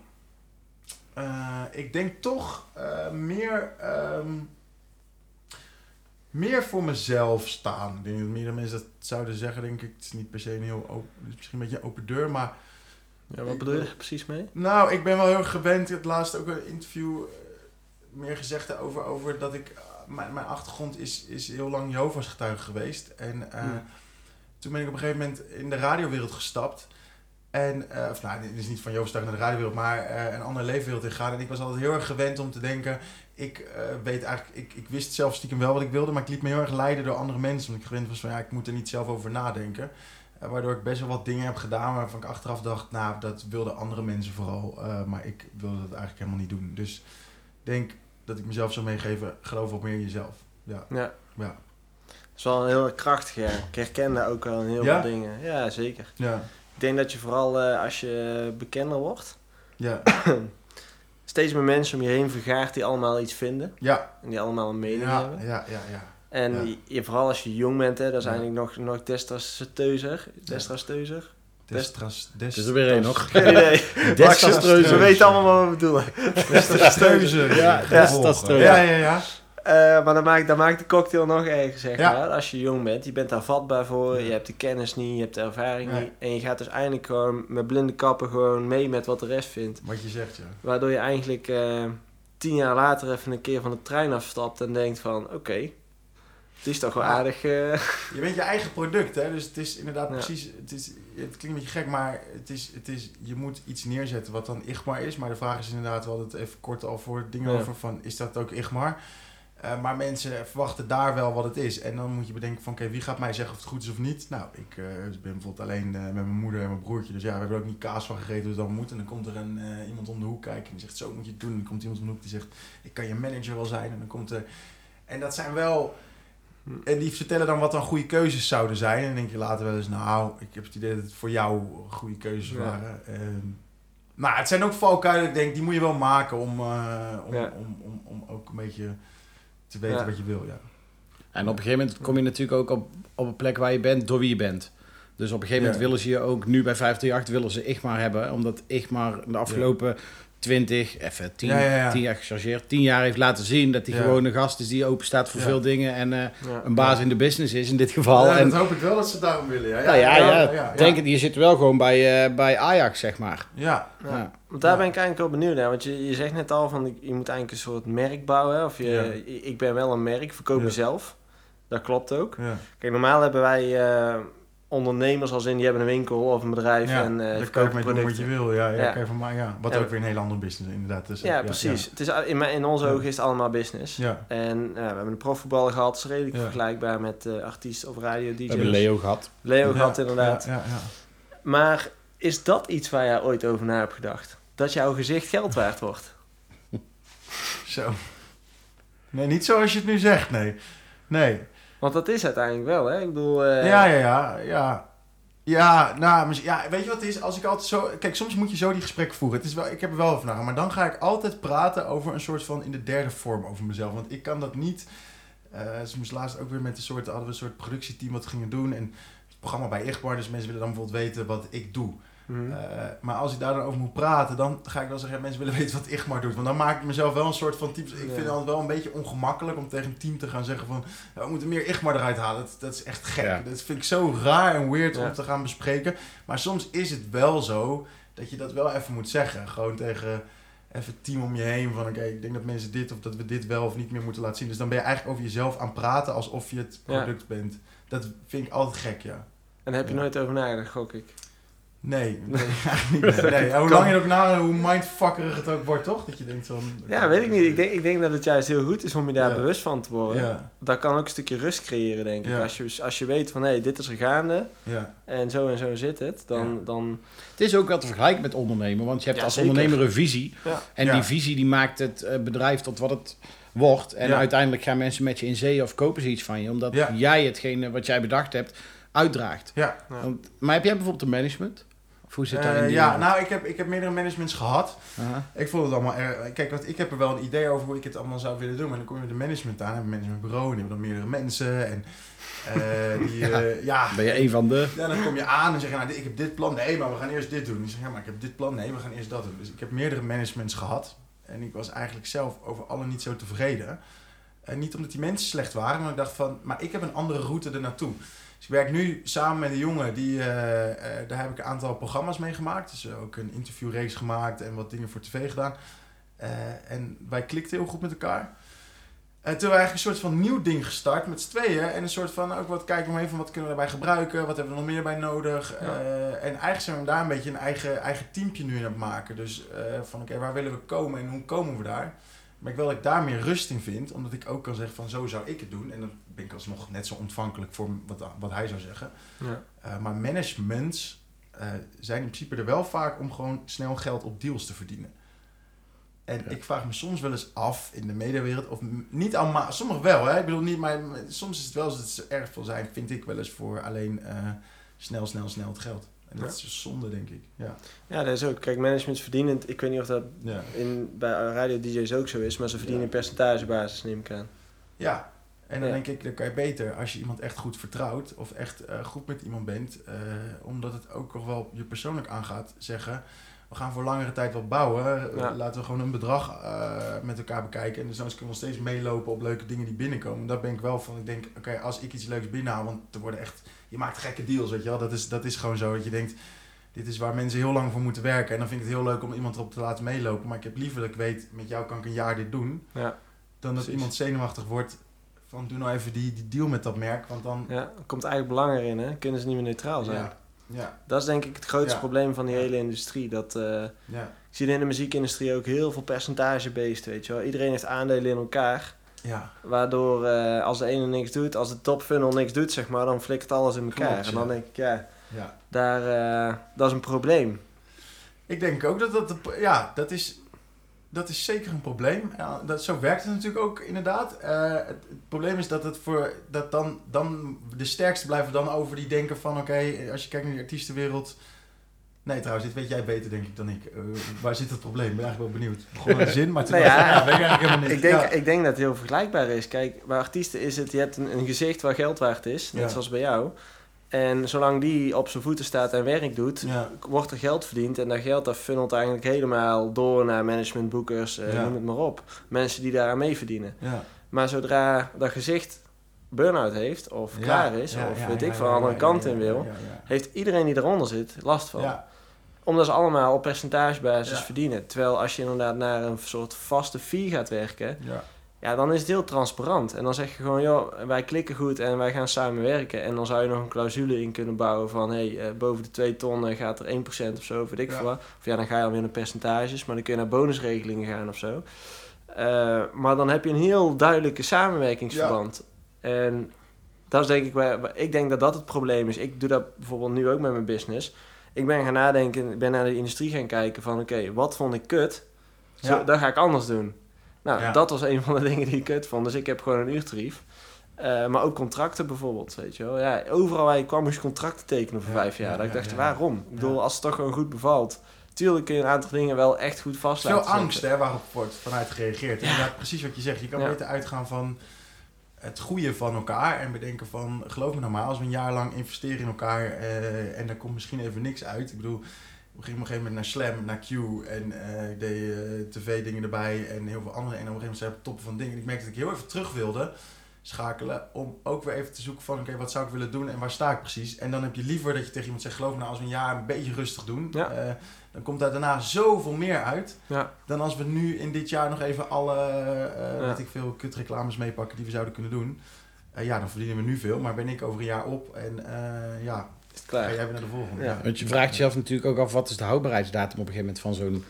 Eh, ik denk toch eh, meer, ehm, meer voor mezelf staan. Ik denk dat meer mensen dat zouden zeggen, denk ik. Het is niet per se een heel open, misschien een beetje een open deur, maar Ja, wat bedoel je er precies mee? Nou, ik ben wel heel erg gewend. Het laatste ook een interview eh, meer gezegd over, over dat ik... eh, mijn, mijn achtergrond is, is heel lang Jehovah's getuige geweest. En eh, Hmm. toen ben ik op een gegeven moment in de radiowereld gestapt. En, eh, of nou, dit is niet van Jehovah's getuige naar de radiowereld, maar eh, een andere leefwereld ingaan. En ik was altijd heel erg gewend om te denken... Ik eh, weet eigenlijk, ik, ik wist zelf stiekem wel wat ik wilde, maar ik liet me heel erg leiden door andere mensen. Omdat ik gewend was van, ja, ik moet er niet zelf over nadenken. Eh, waardoor ik best wel wat dingen heb gedaan waarvan ik achteraf dacht, nou, dat wilden andere mensen vooral. eh, maar ik wilde dat eigenlijk helemaal niet doen. Dus ik denk dat ik mezelf zou meegeven, geloof wat meer in jezelf. Ja, Ja. ja, Dat is wel een heel krachtig, ja. Ik herken daar ook wel heel Ja? veel dingen. Ja, zeker. ja, Ik denk dat je vooral eh, als je bekender wordt, ja, [CLEARS THROAT] steeds meer mensen om je heen vergaart die allemaal iets vinden. ja, En die allemaal een mening ja, hebben. ja, ja, ja. En Ja. je, vooral als je jong bent, hè, dat is Ja. eigenlijk nog, nog destrasteuzer. Destrasteuzer? Destras, Het is er weer één nog. [LAUGHS] Geen idee. [LAUGHS] We weten allemaal wat we bedoelen. destrastreuze. Ja, desastreuze. Ja, ja, ja. Eh, maar dat maakt, dat maakt de cocktail nog erger, zeg Ja. maar. Als je jong bent, je bent daar vatbaar voor, Ja. je hebt de kennis niet, je hebt de ervaring Nee. niet. En je gaat dus eigenlijk gewoon met blinde kappen gewoon mee met wat de rest vindt. Wat je zegt, ja. Waardoor je eigenlijk eh, tien jaar later even een keer van de trein afstapt en denkt van, oké, het is toch wel Ja. aardig... eh, Je bent je eigen product, hè? Dus het is inderdaad Ja. precies. Het, is, het klinkt een beetje gek, maar het is, het is, je moet iets neerzetten wat dan IGMAR is. Maar de vraag is inderdaad, we hadden het even kort al voor dingen Ja. over: van, is dat ook IGMAR? Eh, maar mensen verwachten daar wel wat het is. En dan moet je bedenken: van oké, wie gaat mij zeggen of het goed is of niet? Nou, ik eh, ben bijvoorbeeld alleen met mijn moeder en mijn broertje. Dus ja, we hebben er ook niet kaas van gegeten, dus dat moet. En dan komt er een, iemand om de hoek kijken en die zegt: Zo moet je het doen. En dan komt iemand om de hoek die zegt: Ik kan je manager wel zijn. En dan komt er. En dat zijn wel. En die vertellen dan wat dan goede keuzes zouden zijn. En dan denk je later wel eens, nou, ik heb het idee dat het voor jou goede keuzes Ja. waren. Ehm, maar het zijn ook valkuilen, ik denk, die moet je wel maken om, eh, om, Ja. om, om, om ook een beetje te weten Ja. wat je wil. Ja. En op een gegeven moment kom je natuurlijk ook op, op een plek waar je bent door wie je bent. Dus op een gegeven moment Ja. willen ze je ook nu bij 538 willen ze Igmar hebben. Omdat Igmar de afgelopen 20, even 10, Ja, ja, ja. 10 jaar gechargeerd, 10 jaar heeft laten zien dat hij Ja. gewoon een gast is die open staat voor Ja. veel dingen. En eh, ja. een baas in de business is in dit geval. Ja, en, dat hoop ik wel dat ze daarom willen. Ja, nou ja, ja, ja, denk het, je zit wel gewoon bij, eh, bij Ajax, zeg maar. Ja, Ja. Ja. Want daar Ja. ben ik eigenlijk wel benieuwd naar. Want je, je zegt net al van je moet eigenlijk een soort merk bouwen. Of je, Ja. ik ben wel een merk, verkoop Ja. mezelf. Dat klopt ook. ja. Kijk, normaal hebben wij eh, ondernemers als in die hebben een winkel of een bedrijf ja. en eh je verkopen doen wat je wil. Ja, ja, Ja. Kan je van, maar, ja. Wat Ja. ook weer een hele andere business inderdaad. Dus, Ja, precies. Het is, in, mijn- in onze Ja. ogen is het allemaal business. Ja. En we hebben een profvoetballer gehad, dat is redelijk Ja. vergelijkbaar met eh artiest of radio DJ. We hebben Leo gehad. Leo Ja, gehad inderdaad. Ja, ja, ja. Maar is dat iets waar jij ooit over na hebt gedacht? Dat jouw gezicht geld waard wordt? [LAUGHS] Zo. Nee, niet zoals je het nu zegt, nee. Nee. Want dat is uiteindelijk wel, hè? Ik bedoel... eh, Ja, ja, ja, ja. Ja, nou, ja, weet je wat het is? Als ik altijd zo... Kijk, soms moet je zo die gesprekken voeren. Het is wel, ik heb er wel over. Maar dan ga ik altijd praten over een soort van... In de derde vorm over mezelf. Want ik kan dat niet... eh ze moest laatst ook weer met een soort... Hadden we een soort productieteam wat gingen doen. En het programma bij Igbar. Dus mensen willen dan bijvoorbeeld weten wat ik doe. Mhm. Eh, maar als ik daar dan over moet praten, dan ga ik wel zeggen, mensen willen weten wat Igmar doet. Want dan maak ik mezelf wel een soort van type. Ik Ja. vind het altijd wel een beetje ongemakkelijk om tegen een team te gaan zeggen van, we moeten meer Igmar eruit halen. Dat, dat is echt gek. Ja. Dat vind ik zo raar en weird Ja. om te gaan bespreken. Maar soms is het wel zo dat je dat wel even moet zeggen. Gewoon tegen even het team om je heen van, oké, ik denk dat mensen dit of dat we dit wel of niet meer moeten laten zien. Dus dan ben je eigenlijk over jezelf aan het praten alsof je het Ja. product bent. Dat vind ik altijd gek, ja. En daar heb je Ja. nooit over nagedacht, gok ik. Nee, [LAUGHS] nee. Nee, nee. Hoe lang je er ook na, hoe mindfuckerig het ook wordt, toch? Dat je denkt van... Ja, weet ik niet. Ik denk, ik denk dat het juist heel goed is om je daar Ja. bewust van te worden. Ja, Dat kan ook een stukje rust creëren, denk ik. Ja. Als, je, als je weet van, hé, dit is er gaande ja, en zo en zo zit het, dan... Ja. dan Het is ook wel te vergelijken met ondernemen, want je hebt Ja, als zeker. ondernemer een visie. ja. En Ja. die visie die maakt het eh, bedrijf tot wat het wordt. En Ja. uiteindelijk gaan mensen met je in zee of kopen ze iets van je, omdat Ja. jij hetgene wat jij bedacht hebt uitdraagt. ja. Ja. Want, maar heb jij bijvoorbeeld een management? Hoe zit dat in die ja, nou, ik heb, ik heb meerdere managements gehad. Aha. Ik vond het allemaal erg... Kijk, wat, ik heb er wel een idee over hoe ik het allemaal zou willen doen. Maar dan kom je met de management aan. En een managementbureau. En die hebben dan meerdere mensen. En eh, die... [LAUGHS] Ja. eh, ja. Ben je een van de... Ja, dan kom je aan en zeg je, nou, ik heb dit plan. Nee, maar we gaan eerst dit doen. Ik zeg, ja, maar ik heb dit plan. Nee, we gaan eerst dat doen. Dus ik heb meerdere managements gehad. En ik was eigenlijk zelf over alle niet zo tevreden. En niet omdat die mensen slecht waren, maar ik dacht van, maar ik heb een andere route er naartoe. Dus ik werk nu samen met een jongen, die, eh, eh, daar heb ik een aantal programma's mee gemaakt. Dus ook een interviewrace gemaakt en wat dingen voor tv gedaan. Eh, en wij klikten heel goed met elkaar. En toen hebben we eigenlijk een soort van nieuw ding gestart met z'n tweeën. En een soort van ook wat kijken even van wat kunnen we daarbij gebruiken. Wat hebben we nog meer bij nodig. Ja. Eh, en eigenlijk zijn we daar een beetje een eigen, eigen teampje nu in aan het maken. Dus eh, van oké, waar willen we komen en hoe komen we daar? Maar ik wil dat ik daar meer rust in vind. Omdat ik ook kan zeggen van zo zou ik het doen. En dan ben ik alsnog net zo ontvankelijk voor wat, wat hij zou zeggen. Ja. Uh, maar managements uh, zijn in principe er wel vaak om gewoon snel geld op deals te verdienen. En ja. ik vraag me soms wel eens af in de mediawereld, of niet allemaal, sommige wel, hè? ik bedoel niet, maar soms is het wel zo dat ze erg veel zijn, vind ik wel eens voor alleen uh, snel, snel, snel het geld. En dat ja. is dus zonde, denk ik. Ja. ja, dat is ook. Kijk, management verdienend. Ik weet niet of dat ja. in, bij radio-dj's ook zo is, maar ze verdienen percentagebasis, neem ik aan. Ja, en dan denk ik, dan kan je beter als je iemand echt goed vertrouwt of echt uh, goed met iemand bent, uh, omdat het ook nog wel je persoonlijk aangaat, zeggen: we gaan voor langere tijd wat bouwen. Ja. Laten we gewoon een bedrag uh, met elkaar bekijken. En dus dan kunnen we nog steeds meelopen op leuke dingen die binnenkomen. Daar ben ik wel van. Ik denk, oké, okay, als ik iets leuks binnenhaal, want er worden echt, je maakt gekke deals, weet je wel. Dat is, dat is gewoon zo dat je denkt, dit is waar mensen heel lang voor moeten werken. En dan vind ik het heel leuk om iemand erop te laten meelopen. Maar ik heb liever dat ik weet, met jou kan ik een jaar dit doen. Ja. Dan dat Precies. iemand zenuwachtig wordt van doe nou even die, die deal met dat merk. Want dan... Ja, komt eigenlijk belang erin, hè? Kunnen ze niet meer neutraal zijn. Ja. Ja. Dat is denk ik het grootste Ja. probleem van die hele industrie. Dat, eh, Ja. ik zie in de muziekindustrie ook heel veel percentage-based, weet je wel. Iedereen heeft aandelen in elkaar. Ja. Waardoor eh, als de ene niks doet, als de top funnel niks doet, zeg maar, dan flikkert alles in elkaar. Klopt, en dan denk ik, ja, ja. daar, eh, dat is een probleem. Ik denk ook dat dat, de- ja, dat is, dat is zeker een probleem. Ja, dat, zo werkt het natuurlijk ook inderdaad. Eh, het, het probleem is dat het voor, dat dan, dan de sterkste blijven dan over die denken van, oké, als je kijkt naar die artiestenwereld. Nee, trouwens, dit weet jij beter denk ik dan ik. Eh, waar zit het probleem? Ik ben eigenlijk wel benieuwd. Gewoon een [LAUGHS] zin, maar toen Nou ja, ja, weet ik eigenlijk helemaal niet. Ik denk, Ja. ik denk dat het heel vergelijkbaar is. Kijk, bij artiesten is het, je hebt een, een gezicht waar geld waard is, net zoals bij jou. En zolang die op zijn voeten staat en werk doet, Ja. wordt er geld verdiend. En dat geld dat funnelt eigenlijk helemaal door naar management, boekers, eh, Ja. noem het maar op. Mensen die daaraan mee verdienen. Ja. Maar zodra dat gezicht burn-out heeft, of klaar is, of weet ik een ja, andere kant in wil, heeft iedereen die eronder zit last van. Ja. Omdat ze allemaal op percentagebasis verdienen. Terwijl als je inderdaad naar een soort vaste fee gaat werken, Ja. dan is het heel transparant. En dan zeg je gewoon, joh, wij klikken goed en wij gaan samenwerken. En dan zou je nog een clausule in kunnen bouwen van, hé, hey, eh, boven de 2 ton gaat er 1% of zo, weet ik Ja. veel wat. Of ja, dan ga je alweer naar percentages, maar dan kun je naar bonusregelingen gaan of zo. Eh, maar dan heb je een heel duidelijke samenwerkingsverband. En dat is denk ik, waar, ik denk dat dat het probleem is. Ik doe dat bijvoorbeeld nu ook met mijn business. Ik ben gaan nadenken, ik ben naar de industrie gaan kijken van, oké, wat vond ik kut? Zo, Ja. Dat ga ik anders doen. Nou, Ja. dat was een van de [LAUGHS] dingen die ik kut vond. Dus ik heb gewoon een uurtarief. Eh, maar ook contracten bijvoorbeeld, weet je wel. Ja, overal waar je kwam moest je contracten tekenen voor Ja, vijf jaar. ja, dat ik dacht, waarom? Ik bedoel, als het toch gewoon goed bevalt. Tuurlijk kun je een aantal dingen wel echt goed vast Veel angst hè, waarop wordt vanuit gereageerd. Ja. Inderdaad, precies wat je zegt. Je kan beter uitgaan van het goede van elkaar en bedenken van, geloof me nou maar, als we een jaar lang investeren in elkaar eh, en daar komt misschien even niks uit. Ik bedoel, op een gegeven moment naar Slam, naar Q en eh, ik deed eh, tv-dingen erbij en heel veel andere. En op een gegeven moment zijn we op top van dingen. En ik merkte dat ik heel even terug wilde schakelen om ook weer even te zoeken van, oké, wat zou ik willen doen en waar sta ik precies? En dan heb je liever dat je tegen iemand zegt, geloof me nou, als we een jaar een beetje rustig doen, Ja. eh, dan komt daar daarna zoveel meer uit Ja, dan als we nu in dit jaar nog even alle, Ja. weet ik veel, kutreclames meepakken die we zouden kunnen doen. Ja, dan verdienen we nu veel, maar ben ik over een jaar op en ja, is het ga klaar. jij weer naar de volgende. Ja. Want je vraagt jezelf natuurlijk ook af, wat is de houdbaarheidsdatum op een gegeven moment van zo'n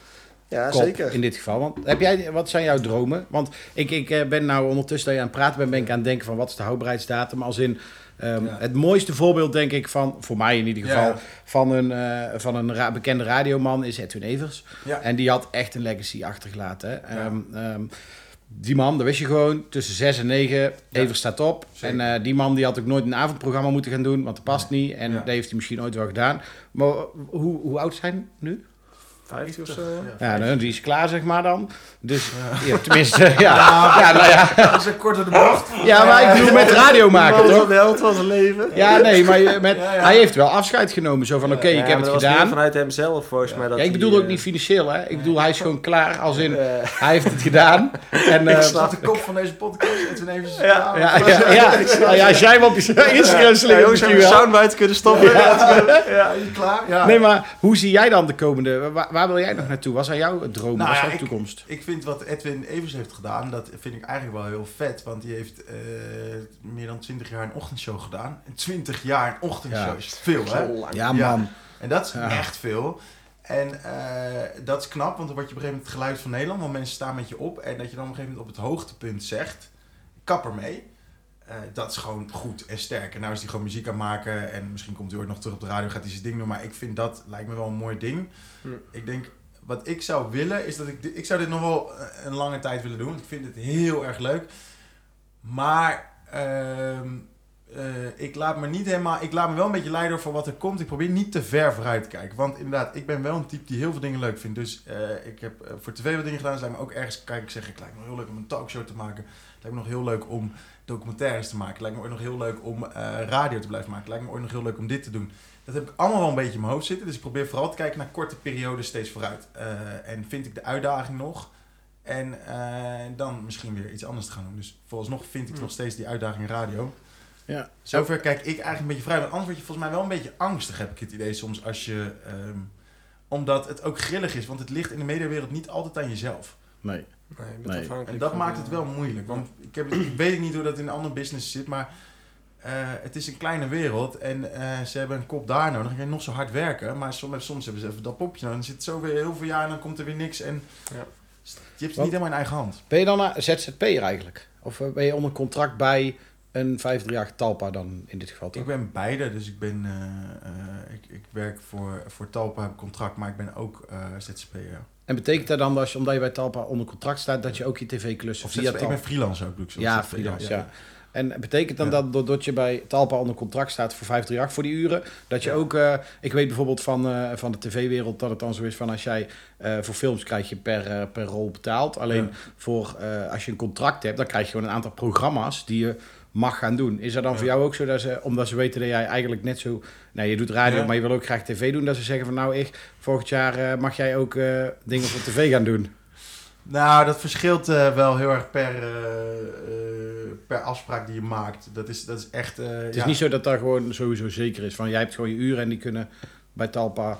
Ja, kop zeker. in dit geval? Want heb jij, wat zijn jouw dromen? Want ik, ik eh, ben nou ondertussen dat je aan het praten bent, ben ik aan het denken van wat is de houdbaarheidsdatum? Als in, ehm, Ja. het mooiste voorbeeld denk ik van, voor mij in ieder geval, Ja. van een, eh, van een ra- bekende radioman is Edwin Evers. Ja. En die had echt een legacy achtergelaten. Hè? Ja. Ehm, ehm, die man, dat wist je gewoon, tussen 6 en 9, Evers staat op. Zeker. En eh, die man die had ook nooit een avondprogramma moeten gaan doen, want dat past niet. En Ja. dat heeft hij misschien ooit wel gedaan. Maar hoe, hoe oud zijn nu? 50 of zo. Ja, nou, die is klaar, zeg maar dan. Dus, ja, tenminste, [LAUGHS] ja. Ja, nou ja. Dat is een korte de bocht. Ja, maar ik bedoel met radio maken, toch? De held van zijn leven. Ja, nee, maar met, Ja, ja. hij heeft wel afscheid genomen. Zo van, oké, Ja, ik heb het was gedaan. vanuit hemzelf volgens mij. Dat Ja, ik bedoel ook eh, niet financieel, hè. Ik bedoel, hij is gewoon klaar, als in, eh, hij heeft het gedaan. En, [LAUGHS] eh, Ik snap de kop van deze podcast. En toen even Ja. ja, ja, [LAUGHS] ja, ja, ja, als jij hem op je Instagram ja, jongens, hebben misschien we wel. soundbite kunnen stoppen. Ja, je klaar? Ja. Nee, maar hoe zie jij dan de komende... Waar, wil jij nog naartoe? Wat zijn jouw dromen? Nou Wat is ja, jouw ik- toekomst? Ik vind wat Edwin Evers heeft gedaan, dat vind ik eigenlijk wel heel vet. Want die heeft eh, meer dan 20 jaar een ochtendshow gedaan. En 20 jaar een ochtendshow Ja. is veel, hè? Ja, Ja. man. En dat is Ja. echt veel. En eh, dat is knap, want dan word je op een gegeven moment het geluid van Nederland. Want mensen staan met je op. En dat je dan op een gegeven moment op het hoogtepunt zegt, kap ermee. Eh, dat is gewoon goed en sterk. En nou is hij gewoon muziek aan het maken. En misschien komt hij ooit nog terug op de radio, gaat hij zijn ding doen. Maar ik vind dat, lijkt me wel een mooi ding. Hm. Ik denk, wat ik zou willen, is dat ik... Ik zou dit nog wel eh, een lange tijd willen doen. want Ik vind het heel erg leuk. Maar... ehm, eh, ik laat me niet helemaal. Ik laat me wel een beetje leiden voor wat er komt. Ik probeer niet te ver vooruit te kijken. Want inderdaad, ik ben wel een type die heel veel dingen leuk vindt. Dus ik heb voor tv wat dingen gedaan. Dus lijkt me ook ergens. Kijk, ik zeg, het lijkt me heel leuk om een talkshow te maken. Het lijkt me nog heel leuk om documentaires te maken. Lijkt me ook nog heel leuk om eh, radio te blijven maken. Lijkt me ook nog heel leuk om dit te doen. Dat heb ik allemaal wel een beetje in mijn hoofd zitten. Dus ik probeer vooral te kijken naar korte periodes steeds vooruit. Eh, en vind ik de uitdaging nog. En eh, dan misschien weer iets anders te gaan doen. Dus vooralsnog vind ik Hmm. nog steeds die uitdaging in radio. Ja. Zover kijk ik eigenlijk een beetje vrij. Want anders word je volgens mij wel een beetje angstig, heb ik het idee soms. Als je, ehm, omdat het ook grillig is. Want het ligt in de mediawereld niet altijd aan jezelf. Nee. Nee, je bent Nee. afhankelijk En dat van, maakt het wel moeilijk. Want ik, heb, ik weet niet hoe dat in andere business zit. Maar eh, het is een kleine wereld. En eh, ze hebben een kop daar nodig. Dan kan je nog zo hard werken. Maar soms, soms hebben ze even dat popje nodig. Dan zit het zo weer heel veel jaar en dan komt er weer niks. En Ja. je hebt het niet helemaal in eigen hand. Ben je dan een ZZP'er eigenlijk? Of eh, ben je onder contract bij een 538 Talpa dan in dit geval? toch? Ik ben beide, dus ik ben, eh, eh, ik, ik werk voor, voor Talpa, heb contract, maar ik ben ook eh ZZP'er. En betekent dat dan, dat als je, omdat je bij Talpa onder contract staat, dat je ook je tv-klussen via ZZP'er, ik Talpa... ben freelancer ook, zo. Ja, freelance, ja. En betekent dan Ja. dat doordat je bij Talpa onder contract staat voor 538 voor die uren, dat je Ja. ook, eh, ik weet bijvoorbeeld van, eh, van de tv-wereld dat het dan zo is van als jij eh, voor films krijg je per, per rol betaald. Alleen Ja. voor als je een contract hebt, dan krijg je gewoon een aantal programma's die je mag gaan doen. Is dat dan Ja. voor jou ook zo dat ze, omdat ze weten dat jij eigenlijk net zo, nou je doet radio, Ja. maar je wil ook graag tv doen, dat ze zeggen van nou ik, volgend jaar eh, mag jij ook eh, dingen voor tv gaan doen. Nou, dat verschilt eh, wel heel erg per, per afspraak die je maakt. Dat is, dat is echt... Het is ja. niet zo dat daar gewoon sowieso zeker is van jij hebt gewoon je uren en die kunnen bij Talpa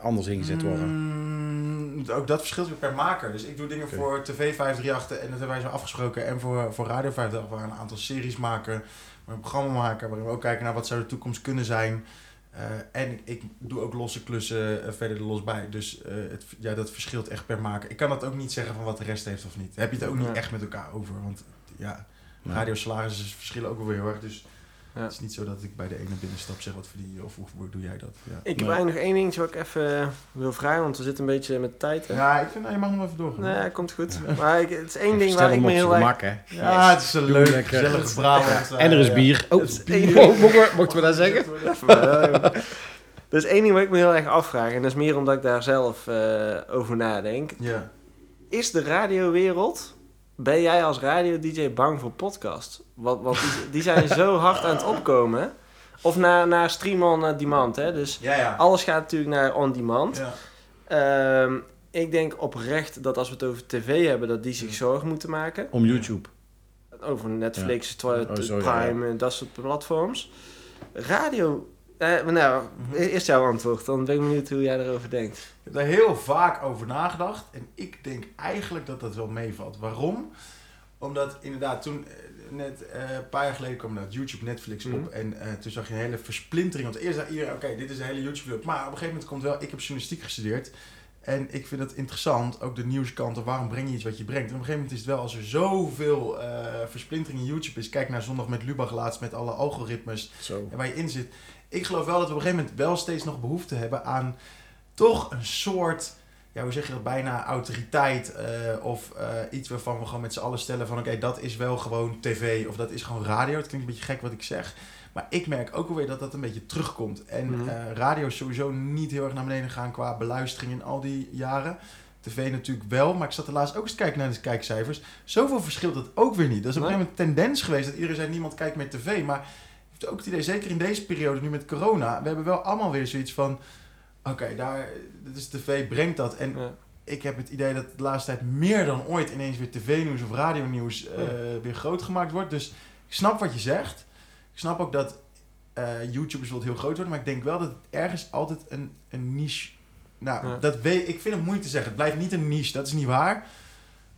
anders ingezet worden. Mm, ook dat verschilt weer per maker. Dus ik doe dingen voor TV 538 en dat hebben wij zo afgesproken. En voor, voor Radio 538 waar we een aantal series maken. Een programma maken waarin we ook kijken naar wat zou de toekomst kunnen zijn. Eh, en ik doe ook losse klussen eh, verder er los bij. Dus eh, het, ja, dat verschilt echt per maker. Ik kan dat ook niet zeggen van wat de rest heeft of niet. Heb je het ook niet Ja. echt met elkaar over. Want ja, Nee. radiosalarissen verschillen ook wel weer heel erg. Dus Ja. het is niet zo dat ik bij de ene binnenstap zeg wat verdien je of hoe, hoe doe jij dat. Ja. Ik heb Nee. eigenlijk nog één dingetje wat ik even eh, wil vragen, want we zitten een beetje met tijd. Hè? Ja, ik vind, nou, je mag nog even doorgaan. Nee, komt goed. Maar ik, het is één ding Stel waar ik me heel erg... Ja, het is een leuk, lekker. Brabant. En er is bier. Oh, is we- mochten we dat zeggen? Even, Er is één ding waar ik me heel erg afvraag, en dat is meer omdat ik daar zelf eh, over nadenk. Ja. Is de radiowereld, ben jij als radio-dj bang voor podcasts? Want, want die, die zijn zo hard aan het opkomen. Of naar, naar stream on demand, hè? Dus Ja, ja. alles gaat natuurlijk naar on demand. ja. Ehm, ik denk oprecht dat als we het over tv hebben, dat die zich zorgen moeten maken. Om YouTube. Over Netflix, Twi- Oh, Prime, en dat soort platforms. Radio, maar nou, Mhm. eerst jouw antwoord. Dan ben ik benieuwd hoe jij erover denkt. Ik heb daar heel vaak over nagedacht. En ik denk eigenlijk dat dat wel meevalt. Waarom? Omdat inderdaad toen, eh, net eh, een paar jaar geleden kwam dat YouTube, Netflix op. Mhm. En toen zag je een hele versplintering. Want eerst zei iedereen, oké, dit is de hele YouTube-wereld. Maar op een gegeven moment komt wel, ik heb journalistiek gestudeerd. En ik vind het interessant, ook de nieuwskanten, waarom breng je iets wat je brengt. En op een gegeven moment is het wel, als er zoveel eh versplintering in YouTube is. Kijk naar Zondag met Lubach laatst met alle algoritmes Zo. en waar je in zit. Ik geloof wel dat we op een gegeven moment wel steeds nog behoefte hebben aan toch een soort ja, hoe zeg je dat, bijna autoriteit eh, of eh, iets waarvan we gewoon met z'n allen stellen van oké, dat is wel gewoon tv of dat is gewoon radio. Het klinkt een beetje gek wat ik zeg. Maar ik merk ook alweer dat dat een beetje terugkomt. En Mhm. eh, radio is sowieso niet heel erg naar beneden gegaan qua beluistering in al die jaren. TV natuurlijk wel, maar ik zat er laatst ook eens te kijken naar de kijkcijfers. Zoveel verschilt het ook weer niet. Dat is op een gegeven moment een tendens geweest dat iedereen zei niemand kijkt meer tv. Maar ik heb ook het idee, zeker in deze periode nu met corona, we hebben wel allemaal weer zoiets van, oké, daar, dit is tv, brengt dat. En Ja. ik heb het idee dat de laatste tijd meer dan ooit ineens weer tv-nieuws of radionieuws eh weer groot gemaakt wordt. Dus ik snap wat je zegt. Ik snap ook dat eh, YouTubers wel heel groot worden, maar ik denk wel dat het ergens altijd een, een niche. Nou, Ja. dat weet ik vind het moeilijk te zeggen. Het blijft niet een niche, dat is niet waar.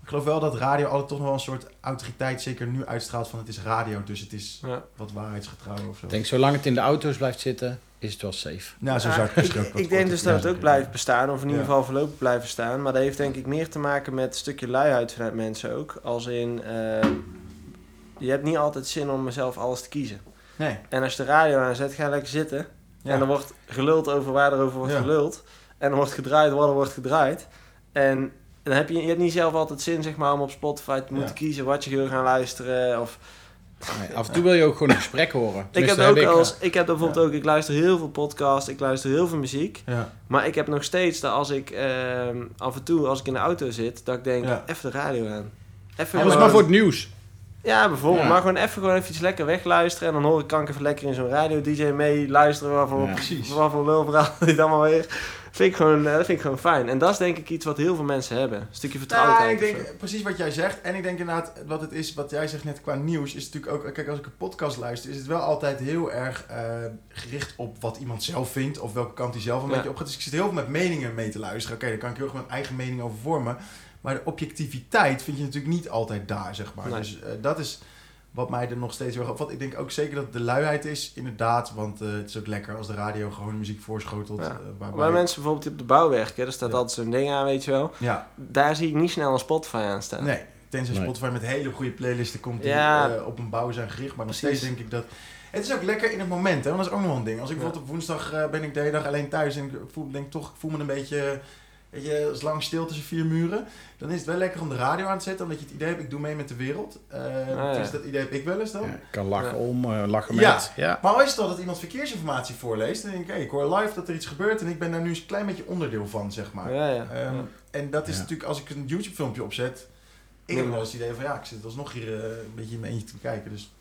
Ik geloof wel dat radio altijd toch nog wel een soort autoriteit, zeker nu uitstraalt van het is radio, dus het is Ja. wat waarheidsgetrouw of zo. Ik denk, zolang het in de auto's blijft zitten, is het wel safe. nou, zo Ja, zou ik misschien ook ik, ik denk kort- dus dat het ook blijft bestaan, of in ieder Ja. geval voorlopig blijven staan. Maar dat heeft denk ik meer te maken met een stukje luiheid vanuit mensen ook. Als in, eh, je hebt niet altijd zin om mezelf alles te kiezen. Nee. En als je de radio aanzet, ga je lekker zitten. Ja. En er wordt geluld over waar er over wordt Ja. geluld. En er wordt gedraaid waar er wordt gedraaid. En dan heb je, je hebt niet zelf altijd zin zeg maar, om op Spotify te moeten Ja. kiezen wat je wil gaan luisteren. Of, Nee, af en toe wil je ook gewoon een gesprek horen. ik heb Tenminste, ook ik, als, ik heb bijvoorbeeld ook, ik luister heel veel podcasts, ik luister heel veel muziek. Ja. Maar ik heb nog steeds dat als ik ehm, af en toe, als ik in de auto zit, dat ik denk, even de radio aan. Even maar voor het nieuws. Ja, bijvoorbeeld. Ja. Maar gewoon even, gewoon even iets lekker wegluisteren. En dan hoor ik kan ik even lekker in zo'n radio-dj mee luisteren. Waarvoor, Ja, precies. waarvoor lulverhaal dit [LAUGHS] allemaal weer. Vind ik gewoon, eh, dat vind ik gewoon fijn. En dat is denk ik iets wat heel veel mensen hebben. Een stukje Ja, vertrouwdheid. ik zo. denk precies wat jij zegt. En ik denk inderdaad, wat het is, wat jij zegt net qua nieuws, is natuurlijk ook, kijk, als ik een podcast luister, is het wel altijd heel erg eh, gericht op wat iemand zelf vindt, of welke kant hij zelf een Ja. beetje op gaat. Dus ik zit heel veel met meningen mee te luisteren. Oké, daar kan ik heel erg mijn eigen mening over vormen. Maar de objectiviteit vind je natuurlijk niet altijd daar, zeg maar. Nee. Dus eh, dat is wat mij er nog steeds heel erg opvalt. Ik denk ook zeker dat het de luiheid is, inderdaad. Want eh, het is ook lekker als de radio gewoon muziek voorschotelt. Ja. eh, waarbij- Waar mensen bijvoorbeeld die op de bouw werken, daar staat Ja. altijd zo'n ding aan, weet je wel. Ja, Daar zie ik niet snel een Spotify aan staan. Nee, tenzij Nee. Spotify met hele goede playlisten komt die Ja. eh, op een bouw zijn gericht. Maar nog Precies. steeds denk ik dat... Het is ook lekker in het moment, hè? want dat is ook nog wel een ding. Als ik Ja. bijvoorbeeld op woensdag ben ik de hele dag alleen thuis en ik voel, denk toch, ik voel me een beetje... Weet je, is lang stil tussen vier muren. Dan is het wel lekker om de radio aan te zetten, omdat je het idee hebt, ik doe mee met de wereld. Eh ja. Dus dat idee heb ik wel eens dan. Ja, ik kan lachen Ja. om, eh, lachen met. Ja. Maar al is het al dat iemand verkeersinformatie voorleest, dan denk ik, hey, ik hoor live dat er iets gebeurt en ik ben daar nu eens een klein beetje onderdeel van, zeg maar. Ja, ja. Ehm. En dat is Ja. natuurlijk, als ik een YouTube filmpje opzet, ik heb wel eens het idee van ja, ik zit alsnog hier eh, een beetje in mijn eentje te kijken. Dus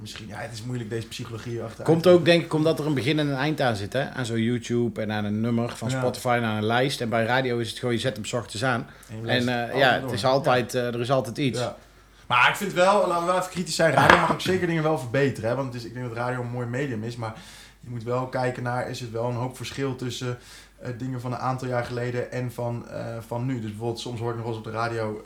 misschien, ja, het is moeilijk deze psychologie achter. Komt ook denk ik omdat er een begin en een eind aan zit. Hè? Aan zo'n YouTube en aan een nummer van. Spotify en aan een lijst. En bij radio is het gewoon, je zet hem 's ochtends aan. En eh, ja, het is altijd, eh, er is altijd iets. Maar ik vind wel, laten we wel even kritisch zijn, radio mag ook zeker dingen wel verbeteren. Hè? Want het is, ik denk dat radio een mooi medium is, maar je moet wel kijken naar, is het wel een hoop verschil tussen eh, dingen van een aantal jaar geleden en van, van nu. Dus bijvoorbeeld soms hoor ik nog eens op de radio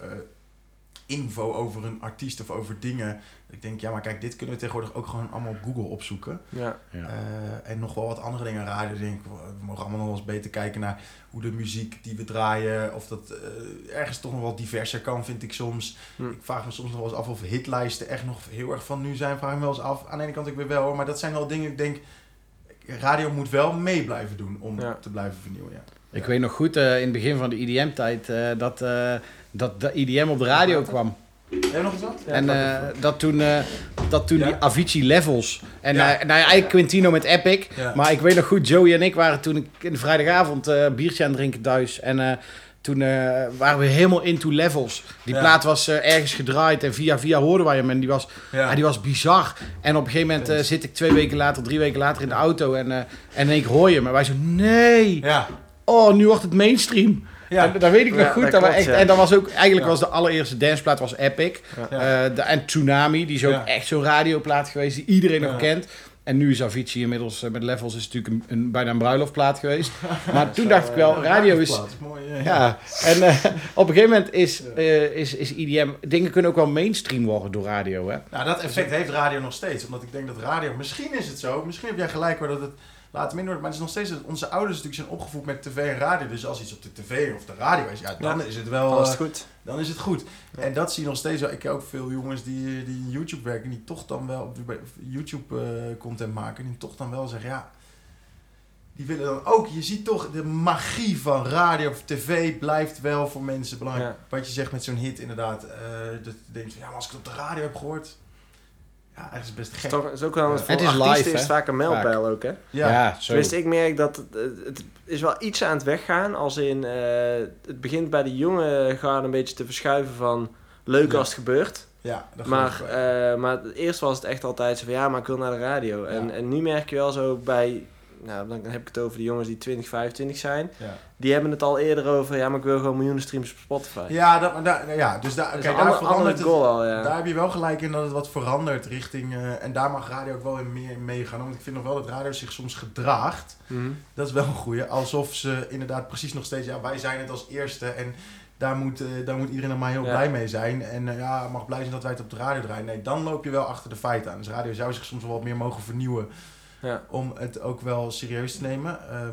info over een artiest of over dingen. Ik denk, ja, maar kijk, dit kunnen we tegenwoordig ook gewoon allemaal op Google opzoeken. Ja. Ja. Eh, en nog wel wat andere dingen aan radio. Ik Denk, we mogen allemaal nog wel eens beter kijken naar hoe de muziek die we draaien, of dat eh, ergens toch nog wel diverser kan, vind ik soms. Hm. Ik vraag me soms nog wel eens af of hitlijsten echt nog heel erg van nu zijn. Vraag ik me wel eens af. Aan de ene kant ik weer wel hoor, maar dat zijn wel dingen, ik denk, radio moet wel mee blijven doen om Ja. te blijven vernieuwen. Ja. Ik weet nog goed eh, in het begin van de IDM-tijd eh, dat, eh, dat de IDM op de radio kwam. Heb je nog iets wat? En dat eh, dat toen, eh, dat toen Ja. die Avicii Levels. En Ja. eh, nou ja, eigenlijk Quintino met Epic. Ja. Maar ik weet nog goed, Joey en ik waren toen ik in de vrijdagavond eh biertje aan het drinken thuis. En eh, toen eh, waren we helemaal into Levels. Die Ja. plaat was eh, ergens gedraaid en via via hoorden wij hem. En die was, Ja. die was bizar. En op een gegeven moment eh, zit ik twee weken later, drie weken later in de auto. En, eh, en keer hoor je hem. En wij zo, nee, ja. oh, nu wordt het mainstream. Ja. En, dat weet ik nog Ja, goed. dat Dat klopt, echt, ja. En dat was ook, eigenlijk Ja. was de allereerste danceplaat was Epic. Ja. Eh, de, en Tsunami, die is ook Ja. echt zo'n radioplaat geweest die iedereen nog kent. En nu is Avicii inmiddels eh, met Levels is natuurlijk een, een, bijna een bruiloftplaat geweest. [LAUGHS] Maar toen dacht ik wel, radio is... Mooi. Ja. Ja, en eh, op een gegeven moment is, eh, is, is IDM... Dingen kunnen ook wel mainstream worden door radio, hè? Nou, dat effect heeft radio nog steeds. Omdat ik denk dat radio, misschien is het zo, misschien heb jij gelijk hoor, dat het later minder. Maar het is nog steeds dat onze ouders natuurlijk zijn opgevoed met tv en radio. Dus als iets op de tv of de radio is, ja, dan Ja. is het wel... Dan is eh, het goed. dan is het goed. Ja. En dat zie je nog steeds wel. Ik heb ook veel jongens die, die in YouTube werken, die toch dan wel op YouTube eh, content maken, die toch dan wel zeggen, ja, die willen dan ook, je ziet toch de magie van radio of tv blijft wel voor mensen belangrijk. Ja. Wat je zegt met zo'n hit inderdaad, eh, dat je denkt van, ja, maar als ik het op de radio heb gehoord, ja, eigenlijk is best Het gek. toch, is ook wel, Ja. voor Het is artiesten live, is vaak een mijlpaal ook, hè? Ja, zo. Tenminste, ik merk dat het, het is wel iets aan het weggaan. Als in, eh, het begint bij de jonge gaan een beetje te verschuiven van leuk Ja. als het gebeurt. ja dat Maar, eh, maar eerst was het echt altijd zo van ja, maar ik wil naar de radio. En, Ja. en nu merk je wel zo bij, nou dan heb ik het over de jongens die 20, 25 zijn. ja. Die hebben het al eerder over, ja, maar ik wil gewoon miljoenen streams op Spotify. Ja, dat, ja, dus daar, ander- verandert het. al, ja. Daar heb je wel gelijk in dat het wat verandert richting. eh, en daar mag radio ook wel in meer in meegaan. Want ik vind nog wel dat radio zich soms gedraagt. Mhm. Dat is wel een goeie. Alsof ze inderdaad precies nog steeds. Ja, wij zijn het als eerste. En daar moet, eh, daar moet iedereen dan maar heel Ja. blij mee zijn. En eh, ja, mag blij zijn dat wij het op de radio draaien. Nee, dan loop je wel achter de feiten aan. Dus radio zou zich soms wel wat meer mogen vernieuwen. Ja. Om het ook wel serieus te nemen. Ja.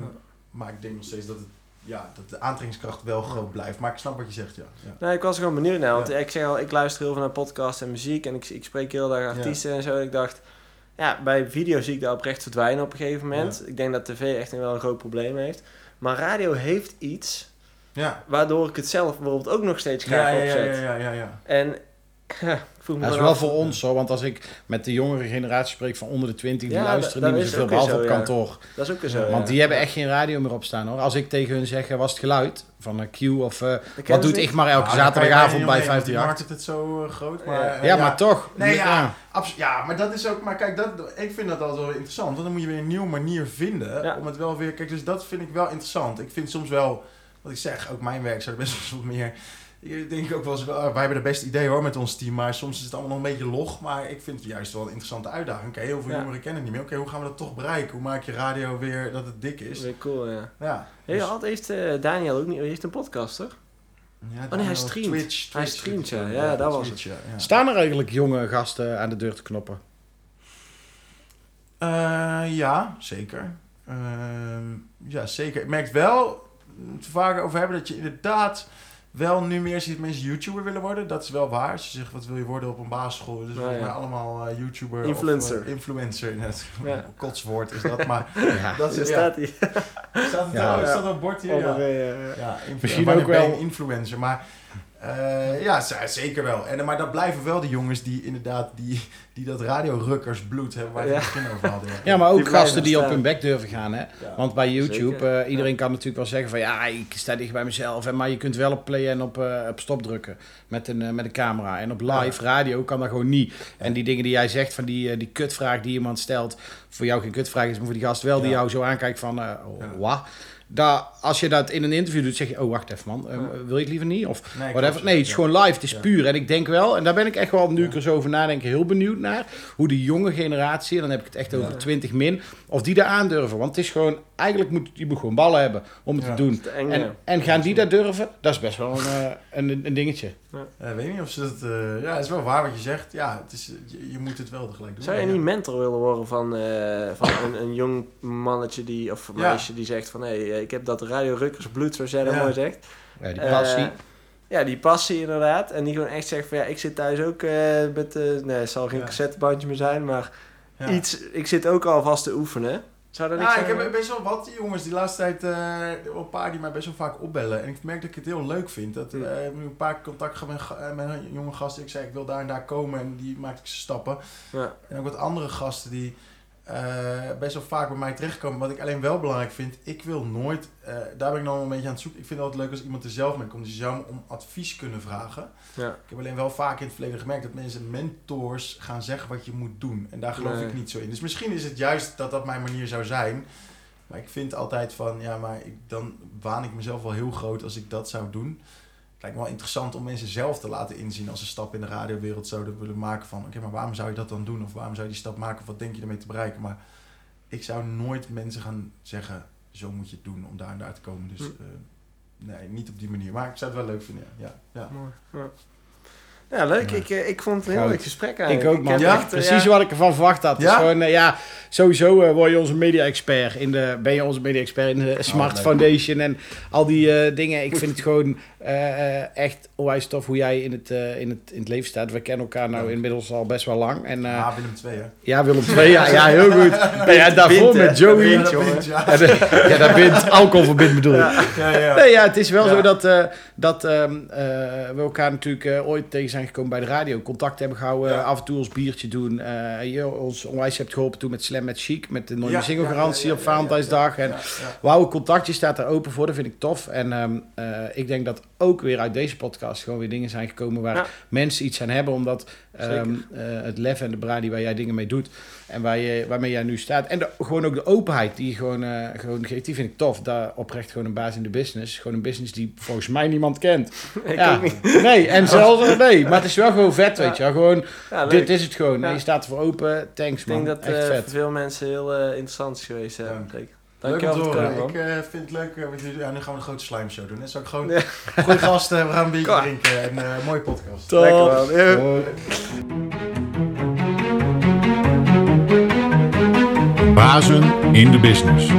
Maar ik denk nog steeds dat, het, ja, dat de aantrekkingskracht wel groot blijft. Maar ik snap wat je zegt, ja. ja. Nee, ik was er gewoon benieuwd naar. Want ik zeg al, ik luister heel veel naar podcasts en muziek. En ik, ik spreek heel erg artiesten en zo. En ik dacht, ja, bij video zie ik dat oprecht verdwijnen op een gegeven moment. Ik denk dat tv echt wel een groot probleem heeft. Maar radio heeft iets Ja, waardoor ik het zelf bijvoorbeeld ook nog steeds graag ja, ja, opzet. ja, ja, ja, ja. En [LAUGHS] ja, ik voel me Dat is wel af- voor ons zo, want als ik met de jongere generatie spreek van onder de 20, die Ja, luisteren niet meer is zoveel, behalve op kantoor. Dat is ook weer zo, Want ja. die hebben echt geen radio meer op staan hoor. Als ik tegen hun zeg, was het geluid van een Q of eh, wat doet niet. Igmar elke Nou, zaterdagavond bij niet omheen, want Die 538? maakt het het zo eh, groot. Maar, Ja. eh, Ja, maar toch. Nee, ja. Abs- ja, maar dat is ook. Maar kijk, dat, ik vind dat altijd wel interessant. Want dan moet je weer een nieuwe manier vinden. Ja. Om het wel weer. Kijk, dus dat vind ik wel interessant. Ik vind soms wel. Wat ik zeg, ook mijn werk zou er best wel meer. Ik denk ook wel eens. ah, wij hebben de beste idee hoor met ons team. Maar soms is het allemaal nog een beetje log. Maar ik vind het juist wel een interessante uitdaging. Oké, heel veel Ja. jongeren kennen het niet meer. Oké, hoe gaan we dat toch bereiken? Hoe maak je radio weer dat het dik is? Weer cool, ja. Ja. Hey, dus- had- heeft eh, Daniel ook niet... Heeft een podcast, toch? ja, hij Daniel, streamt. Twitch, Hij streamt, ja. Ja, dat was Twitch, ja, ja. Staan er eigenlijk jonge gasten aan de deur te knoppen? Eh, ja, zeker. Ehm, ja, zeker. Ik merk wel, het vaker over hebben, dat je inderdaad wel nu meer ziet dat mensen YouTuber willen worden. Dat is wel waar. Als je zegt, wat wil je worden op een basisschool? Dus Nou volgens ja. mij allemaal eh, YouTuber. Influencer. Of, eh, influencer, net. [LAUGHS] Ja. Kotswoord is dat, maar [LAUGHS] Ja. dat is, staat hij. Staat het Ja. al- staat op het bord hier? Ja. Eh, ja. Misschien ook wel- een influencer, maar eh, ja, zeker wel. En, maar dat blijven wel de jongens die inderdaad die, die dat radiorukkersbloed hebben waar je Ja. het begin over hadden. Ja, maar ook Die gasten die op hun bek durven gaan. Hè? Ja. Want bij YouTube, eh, iedereen kan natuurlijk wel zeggen van ja, ik sta dicht bij mezelf. En, maar je kunt wel op play en op, eh, op stop drukken met een, met een camera. En op live radio kan dat gewoon niet. En die dingen die jij zegt van die, die kutvraag die iemand stelt, voor jou geen kutvraag is, maar voor die gast wel, die jou zo aankijkt van eh Ja. wat. Daar, als je dat in een interview doet, zeg je, oh wacht even man, eh, Ja. wil je het liever niet? Of Nee, whatever. Nee, het is gewoon live, het is puur. En ik denk wel, en daar ben ik echt wel, nu ik er zo over nadenk, heel benieuwd naar, hoe de jonge generatie, en dan heb ik het echt over Ja. 20 min, of die daar aandurven. Want het is gewoon, eigenlijk moet je moet gewoon ballen hebben om het Ja. te doen. Eng, En, en gaan die dat durven? Dat is best wel een, eh, een, een dingetje. Ja, ik weet niet of ze dat... eh, ja, het is wel waar wat je zegt. Ja, het is, je, je moet het wel tegelijk doen. Zou je Ja. niet mentor willen worden van, eh, van een, een jong mannetje die, of Ja. meisje die zegt van hé, hey, ik heb dat Radio Rukkers bloed, zoals jij dat Ja. mooi zegt. Ja, die Eh, passie. ja, die passie inderdaad. En die gewoon echt zegt van ja, ik zit thuis ook eh, met, eh nee, het zal geen Ja. cassettebandje meer zijn, maar Ja. iets, ik zit ook alvast te oefenen. Zou dat niet Ja, ik heb best wel wat jongens die laatste tijd, eh, een paar die mij best wel vaak opbellen. En ik merk dat ik het heel leuk vind. Dat, eh, ik heb nu een paar contact gehad met, eh, met een jonge gasten. Ik zei, ik wil daar en daar komen. En die maakte ik ze stappen. Ja. En ook wat andere gasten die eh, best wel vaak bij mij terechtkomen. Wat ik alleen wel belangrijk vind, ik wil nooit, eh, daar ben ik wel een beetje aan het zoeken. Ik vind het altijd leuk als iemand er zelf mee komt. Die zou me om advies kunnen vragen. Ja. Ik heb alleen wel vaak in het verleden gemerkt dat mensen mentors gaan zeggen wat je moet doen. En daar geloof Nee. ik niet zo in. Dus misschien is het juist dat dat mijn manier zou zijn. Maar ik vind altijd van, ja, maar ik, dan waan ik mezelf wel heel groot als ik dat zou doen. Het lijkt me wel interessant om mensen zelf te laten inzien als ze een stap in de radiowereld zouden willen maken van, oké, maar waarom zou je dat dan doen? Of waarom zou je die stap maken? Of wat denk je ermee te bereiken? Maar ik zou nooit mensen gaan zeggen, zo moet je het doen om daar en daar te komen. Dus Hm. eh, nee, niet op die manier. Maar ik zou het wel leuk vinden, ja. ja, ja. Mooi. Ja. Ja, leuk. Ik, eh, ik vond het een heel leuk gesprek Ik eigenlijk. ook, man. Ja, echt, eh, Precies ja, wat ik ervan verwacht had. Het is Ja? gewoon, eh, ja, sowieso eh, word je onze media-expert. In de, ben je onze media-expert in de Smart leuk. Foundation en al die eh, dingen. Ik vind het gewoon echt onwijs tof hoe jij in het, eh, in, het, in het leven staat. We kennen elkaar nou inmiddels al best wel lang. En eh, Ah, Willem 2, hè? ja, Willem II, ja, ja, heel [LAUGHS] goed. En ja, daarvoor Bindt, met Joey. Ja, dat ja. Ja, ja, daar bent alcohol verbindt bedoel ik. Ja, ja. Nee, ja, het is wel Ja. zo dat, eh, dat ehm, eh, we elkaar natuurlijk eh, ooit tegen zijn gekomen bij de radio. Contact hebben gehouden, Ja. af en toe ons biertje doen. Eh, je ons onwijs hebt geholpen toen met Slam met Chic, met de Nooit Ja, single garantie ja, op Valentijnsdag. En wauw, contactje staat er open voor, dat vind ik tof. En ehm, eh, ik denk dat ook weer uit deze podcast gewoon weer dingen zijn gekomen waar mensen iets aan hebben. Omdat ehm, eh, het lef en de bradi waar jij dingen mee doet en waar je, waarmee jij nu staat. En de- gewoon ook de openheid die je gewoon, eh, gewoon geeft, die vind ik tof. Daar oprecht gewoon een baas in de business. Gewoon een business die volgens mij niemand kent. [LAUGHS] Ik ja, niet. nee, en [LAUGHS] zelfs eh, nee, maar het is wel gewoon vet, weet je wel. Gewoon, Ja, dit is het gewoon. Je staat ervoor open. Thanks Ik man, denk dat uh, voor veel mensen heel interessant is geweest. Ja. Leuk om Dankjewel te horen. man. Ik uh, vind het leuk. Uh, wat jullie, ja, nu gaan we een grote slime show doen. Net zou ik gewoon Ja. goede gasten, we gaan een biertje drinken en uh, mooie podcast. Top. Lekker man. Ja. Bazen in de business.